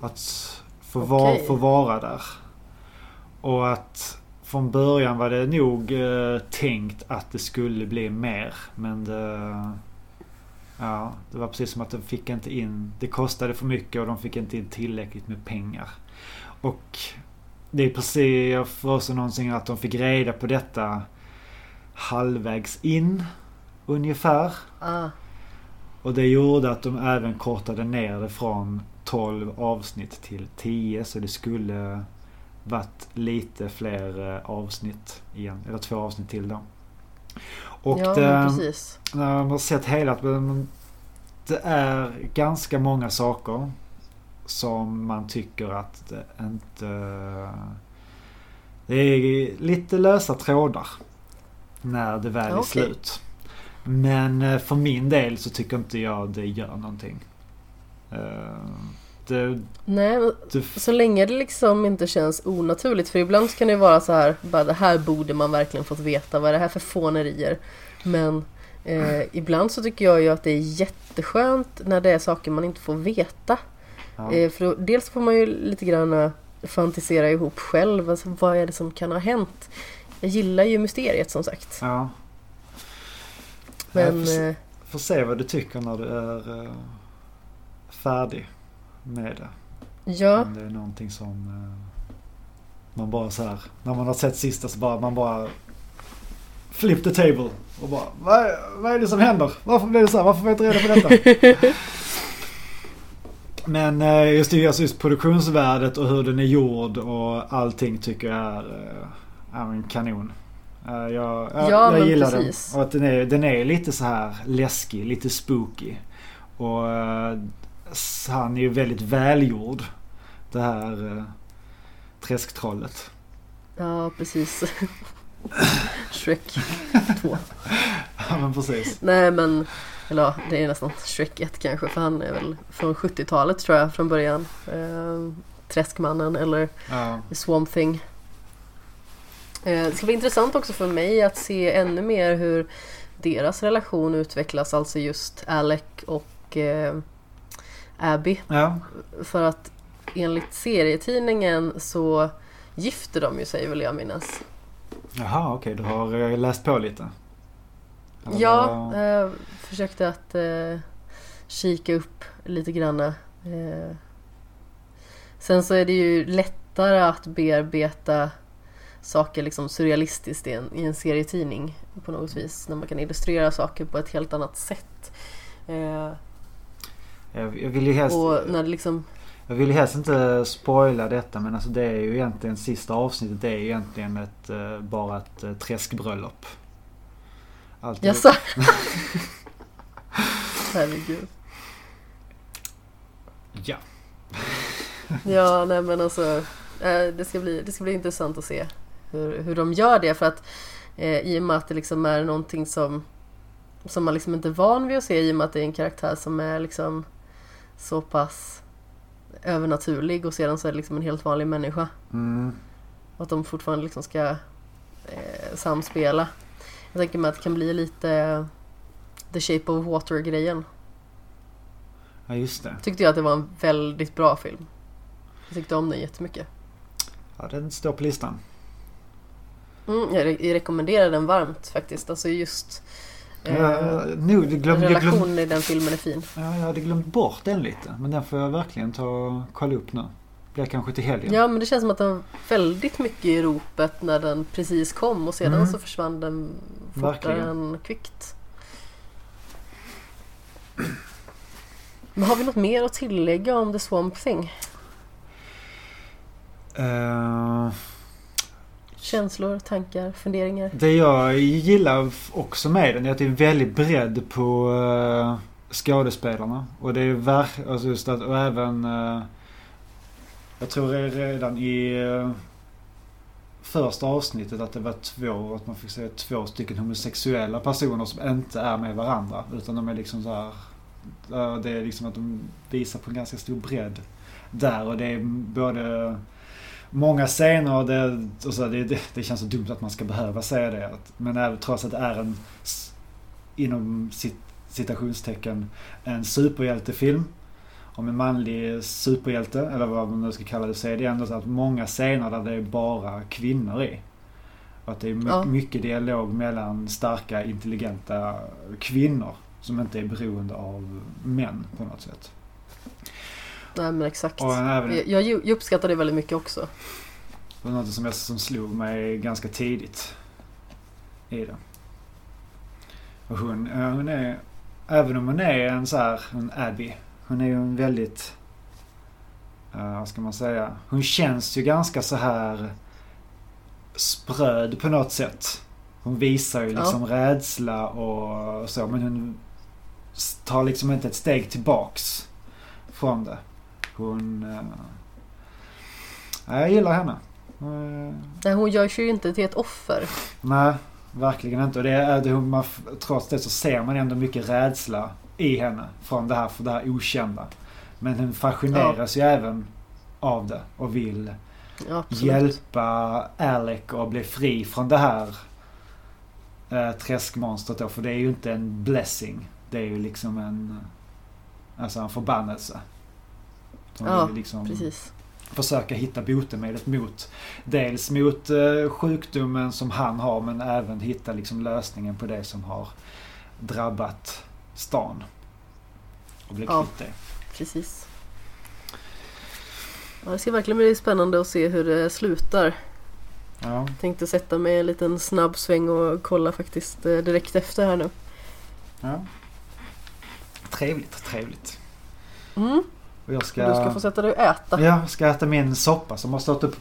Att få, va, Okej. få vara där. Och att från början var det nog eh, tänkt att det skulle bli mer. Men det, ja, det var precis som att de fick inte in... Det kostade för mycket och de fick inte in tillräckligt med pengar. Och det är precis för oss någonsin att de fick reda på detta halvvägs in ungefär. Ah, Och det gjorde att de även kortade ner det från 12 avsnitt till 10 så det skulle varit lite fler eh, avsnitt igen. Eller två avsnitt till då. Och ja, det, precis. när man har sett hela det är ganska många saker som man tycker att det inte... Det är lite lösa trådar när det väl är okay. slut. Men eh, för min del så tycker inte jag det gör någonting. Eh, det, Nej, det, så länge det liksom inte känns onaturligt. För ibland kan det vara så här, bara det här borde man verkligen fått veta. Vad är det här för fånerier? Men eh, ibland så tycker jag ju att det är jätteskönt när det är saker man inte får veta. Ja. Eh, för då, dels får man ju lite grann fantisera ihop själv. Alltså, vad är det som kan ha hänt? Jag gillar ju mysteriet som sagt. Ja. Men... Jag får, får se vad du tycker när du är uh, färdig med det. Ja. Om det är någonting som uh, man bara så här, när man har sett sista så bara man bara flip the table och bara vad, vad är det som händer? Varför blev det så här? Varför får jag inte reda på detta? Men uh, just, alltså just produktionsvärdet och hur den är gjord och allting tycker jag är, är en kanon. Jag, jag, ja, jag gillar precis. den. Och att den är, den är lite så här läskig, lite spooky. Och han är ju väldigt välgjord. Det här uh, träsktrollet. Ja, precis. Shrek 2. ja, men precis. Nej, men eller ja, det är nästan Shrek 1 kanske för han är väl från 70-talet tror jag från början. Uh, Träskmannen eller ja. Swamp Thing. Eh, det ska bli intressant också för mig att se ännu mer hur deras relation utvecklas, alltså just Alec och eh, Abby. Ja. För att enligt serietidningen så gifter de ju sig vill jag minnas. Jaha, okej, okay. du har eh, läst på lite? Eller ja, jag eh, försökte att eh, kika upp lite granna. Eh. Sen så är det ju lättare att bearbeta saker liksom surrealistiskt i en, i en serietidning på något vis. När man kan illustrera saker på ett helt annat sätt. Eh, jag, jag vill ju helst... Och när det liksom... Jag vill ju helst inte spoila detta men alltså det är ju egentligen sista avsnittet det är ju egentligen ett, uh, bara ett uh, träskbröllop. Allt Jaså? Herregud. Ja. ja, nej men alltså. Eh, det ska, bli, det ska bli intressant att se hur, hur de gör det. För att eh, i och med att det liksom är någonting som, som man liksom inte är van vid att se i och med att det är en karaktär som är liksom så pass övernaturlig och sedan så är det liksom en helt vanlig människa. Mm. Och att de fortfarande liksom ska eh, samspela. Jag tänker mig att det kan bli lite eh, The Shape of Water-grejen. Ja, just det. Tyckte jag att det var en väldigt bra film. Jag tyckte om den jättemycket. Ja, den står på listan. Mm, jag, re jag rekommenderar den varmt faktiskt. Alltså just ja, nu, glöm, relationen glöm, i den filmen är fin. Ja, jag hade glömt bort den lite. Men den får jag verkligen ta och kolla upp nu. Blir kanske till helgen. Ja men det känns som att den var väldigt mycket i ropet när den precis kom och sedan mm. så försvann den fortare verkligen. än kvickt. Men har vi något mer att tillägga om The Swamp Thing? Uh... Känslor, tankar, funderingar? Det jag gillar också med den är att det är väldigt bredd på uh, skådespelarna. Och det är verkligen, alltså just att, och även uh, Jag tror redan i uh, första avsnittet att det var två, att man fick se två stycken homosexuella personer som inte är med varandra. Utan de är liksom så här, Det är liksom att de visar på en ganska stor bredd där och det är både många scener det, och så, det, det, det, känns så dumt att man ska behöva säga det. Men även trots att det är en, inom citationstecken, en superhjältefilm om en manlig superhjälte, eller vad man nu ska kalla det, så är det ändå så att många scener där det är bara kvinnor i. Och att det är ja. mycket dialog mellan starka, intelligenta kvinnor som inte är beroende av män på något sätt. Nej men exakt. Även, jag, jag, uppskattar det väldigt mycket också. Det var något som, jag, som slog mig ganska tidigt i det. Och hon, hon är, även om hon är en så här, en Abby. Hon är ju en väldigt uh, vad ska man säga, hon känns ju ganska så här spröd på något sätt. Hon visar ju liksom ja. rädsla och så men hon tar liksom inte ett steg tillbaks från det. Hon... Uh, jag gillar henne. Uh, Nej, hon gör sig ju inte till ett offer. Nej, verkligen inte. Och det är, man, trots det så ser man ändå mycket rädsla i henne från det här, för det här okända. Men hon fascineras ja. ju även av det och vill ja, hjälpa Alec att bli fri från det här eh, träskmonstret då. För det är ju inte en blessing. Det är ju liksom en, alltså en förbannelse. Som ja, liksom precis. Försöka hitta botemedlet mot, dels mot eh, sjukdomen som han har men även hitta liksom lösningen på det som har drabbat stan. Och bli ja, kvitt det. Precis. Ja, det ska verkligen bli spännande att se hur det slutar. Ja. Tänkte sätta mig en liten snabb sväng och kolla faktiskt eh, direkt efter här nu. Ja. Trevligt, trevligt. Mm. Och jag ska... Du ska få sätta dig och äta. Ja, jag ska äta min soppa som har stått och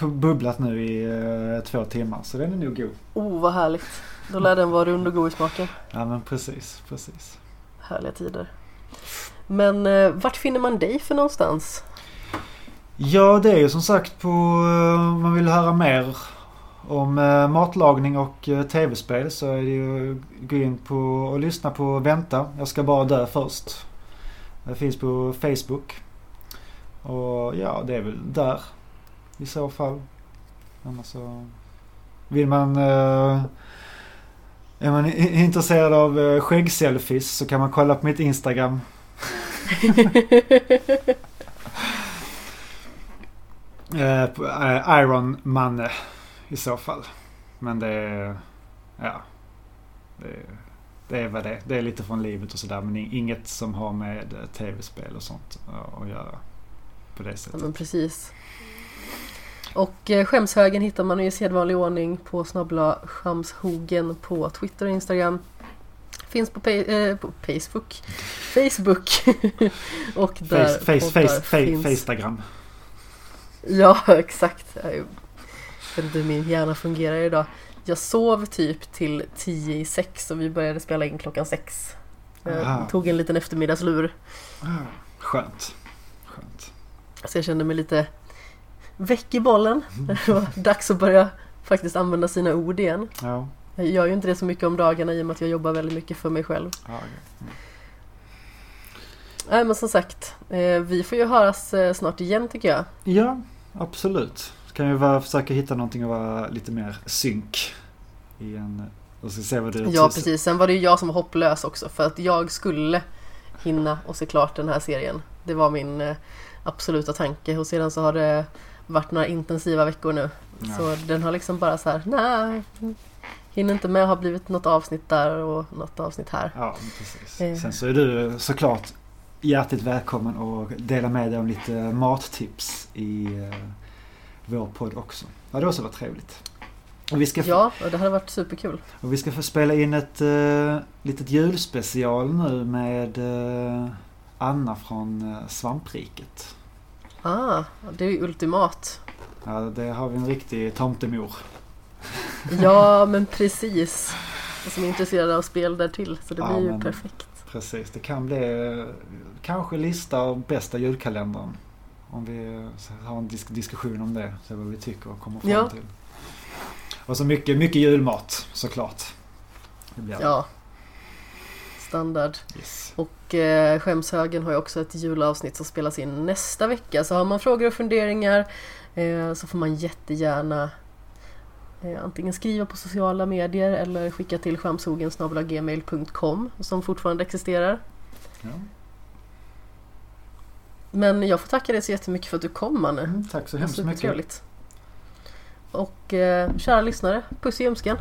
bubblat nu i uh, två timmar. Så den är nog god. Oh, vad härligt. Då lär den vara rund och god i smaken. Ja, men precis, precis. Härliga tider. Men uh, vart finner man dig för någonstans? Ja, det är ju som sagt på... Uh, man vill höra mer om uh, matlagning och uh, tv-spel så är det ju gå in på och lyssna på Vänta. Jag ska bara dö först. Det finns på Facebook. Och ja, det är väl där i så fall. Annars så... Vill man... Uh, är man intresserad av uh, skäggselfies så kan man kolla på mitt Instagram. uh, Iron Manne i så fall. Men det är... Ja. Det är, det är vad det är. Det är lite från livet och sådär men inget som har med eh, tv-spel och sånt att göra. På det sättet. Ja, men precis. Och eh, skämshögen hittar man i sedvanlig ordning på snabbla skamshogen på Twitter och Instagram. Finns på, eh, på Facebook. Facebook. och där face, face, face, face, Instagram. Ja, exakt. Jag vet inte hur min hjärna fungerar idag. Jag sov typ till tio i sex och vi började spela in klockan sex. Jag tog en liten eftermiddagslur. Skönt. Skönt. Så jag kände mig lite väck i bollen. Mm. Det var dags att börja faktiskt använda sina ord igen. Ja. Jag gör ju inte det så mycket om dagarna i och med att jag jobbar väldigt mycket för mig själv. Ja, okay. mm. Nej men som sagt, eh, vi får ju höras eh, snart igen tycker jag. Ja, absolut. Kan ju bara försöka hitta någonting och vara lite mer synk. I en, och ska se vad det Ja precis, sen var det ju jag som var hopplös också för att jag skulle hinna och se klart den här serien. Det var min eh, absoluta tanke och sedan så har det varit några intensiva veckor nu. Ja. Så den har liksom bara så här, nej, hinner inte med, har blivit något avsnitt där och något avsnitt här. Ja, precis. Eh. Sen så är du såklart hjärtligt välkommen och dela med dig om lite mattips i eh, vår podd också. Det också varit trevligt. Och vi ska ja, det hade varit superkul. Och vi ska få spela in ett uh, litet julspecial nu med uh, Anna från uh, Svampriket. Ah, det är ju ultimat. Ja, det har vi en riktig tomtemor. ja, men precis. Som är intresserad av spel där till så det ja, blir ju perfekt. Precis, det kan bli kanske lista av bästa julkalendern. Om vi har en disk diskussion om det, se vad vi tycker och kommer fram ja. till. Och så mycket, mycket julmat såklart. ja. Standard. Yes. Och eh, Skämshögen har ju också ett julavsnitt som spelas in nästa vecka. Så har man frågor och funderingar eh, så får man jättegärna eh, antingen skriva på sociala medier eller skicka till skämshogen.gmail.com som fortfarande existerar. Ja. Men jag får tacka dig så jättemycket för att du kom Manne. Mm, tack så hemskt mycket. Och eh, kära lyssnare, puss i ljumsken.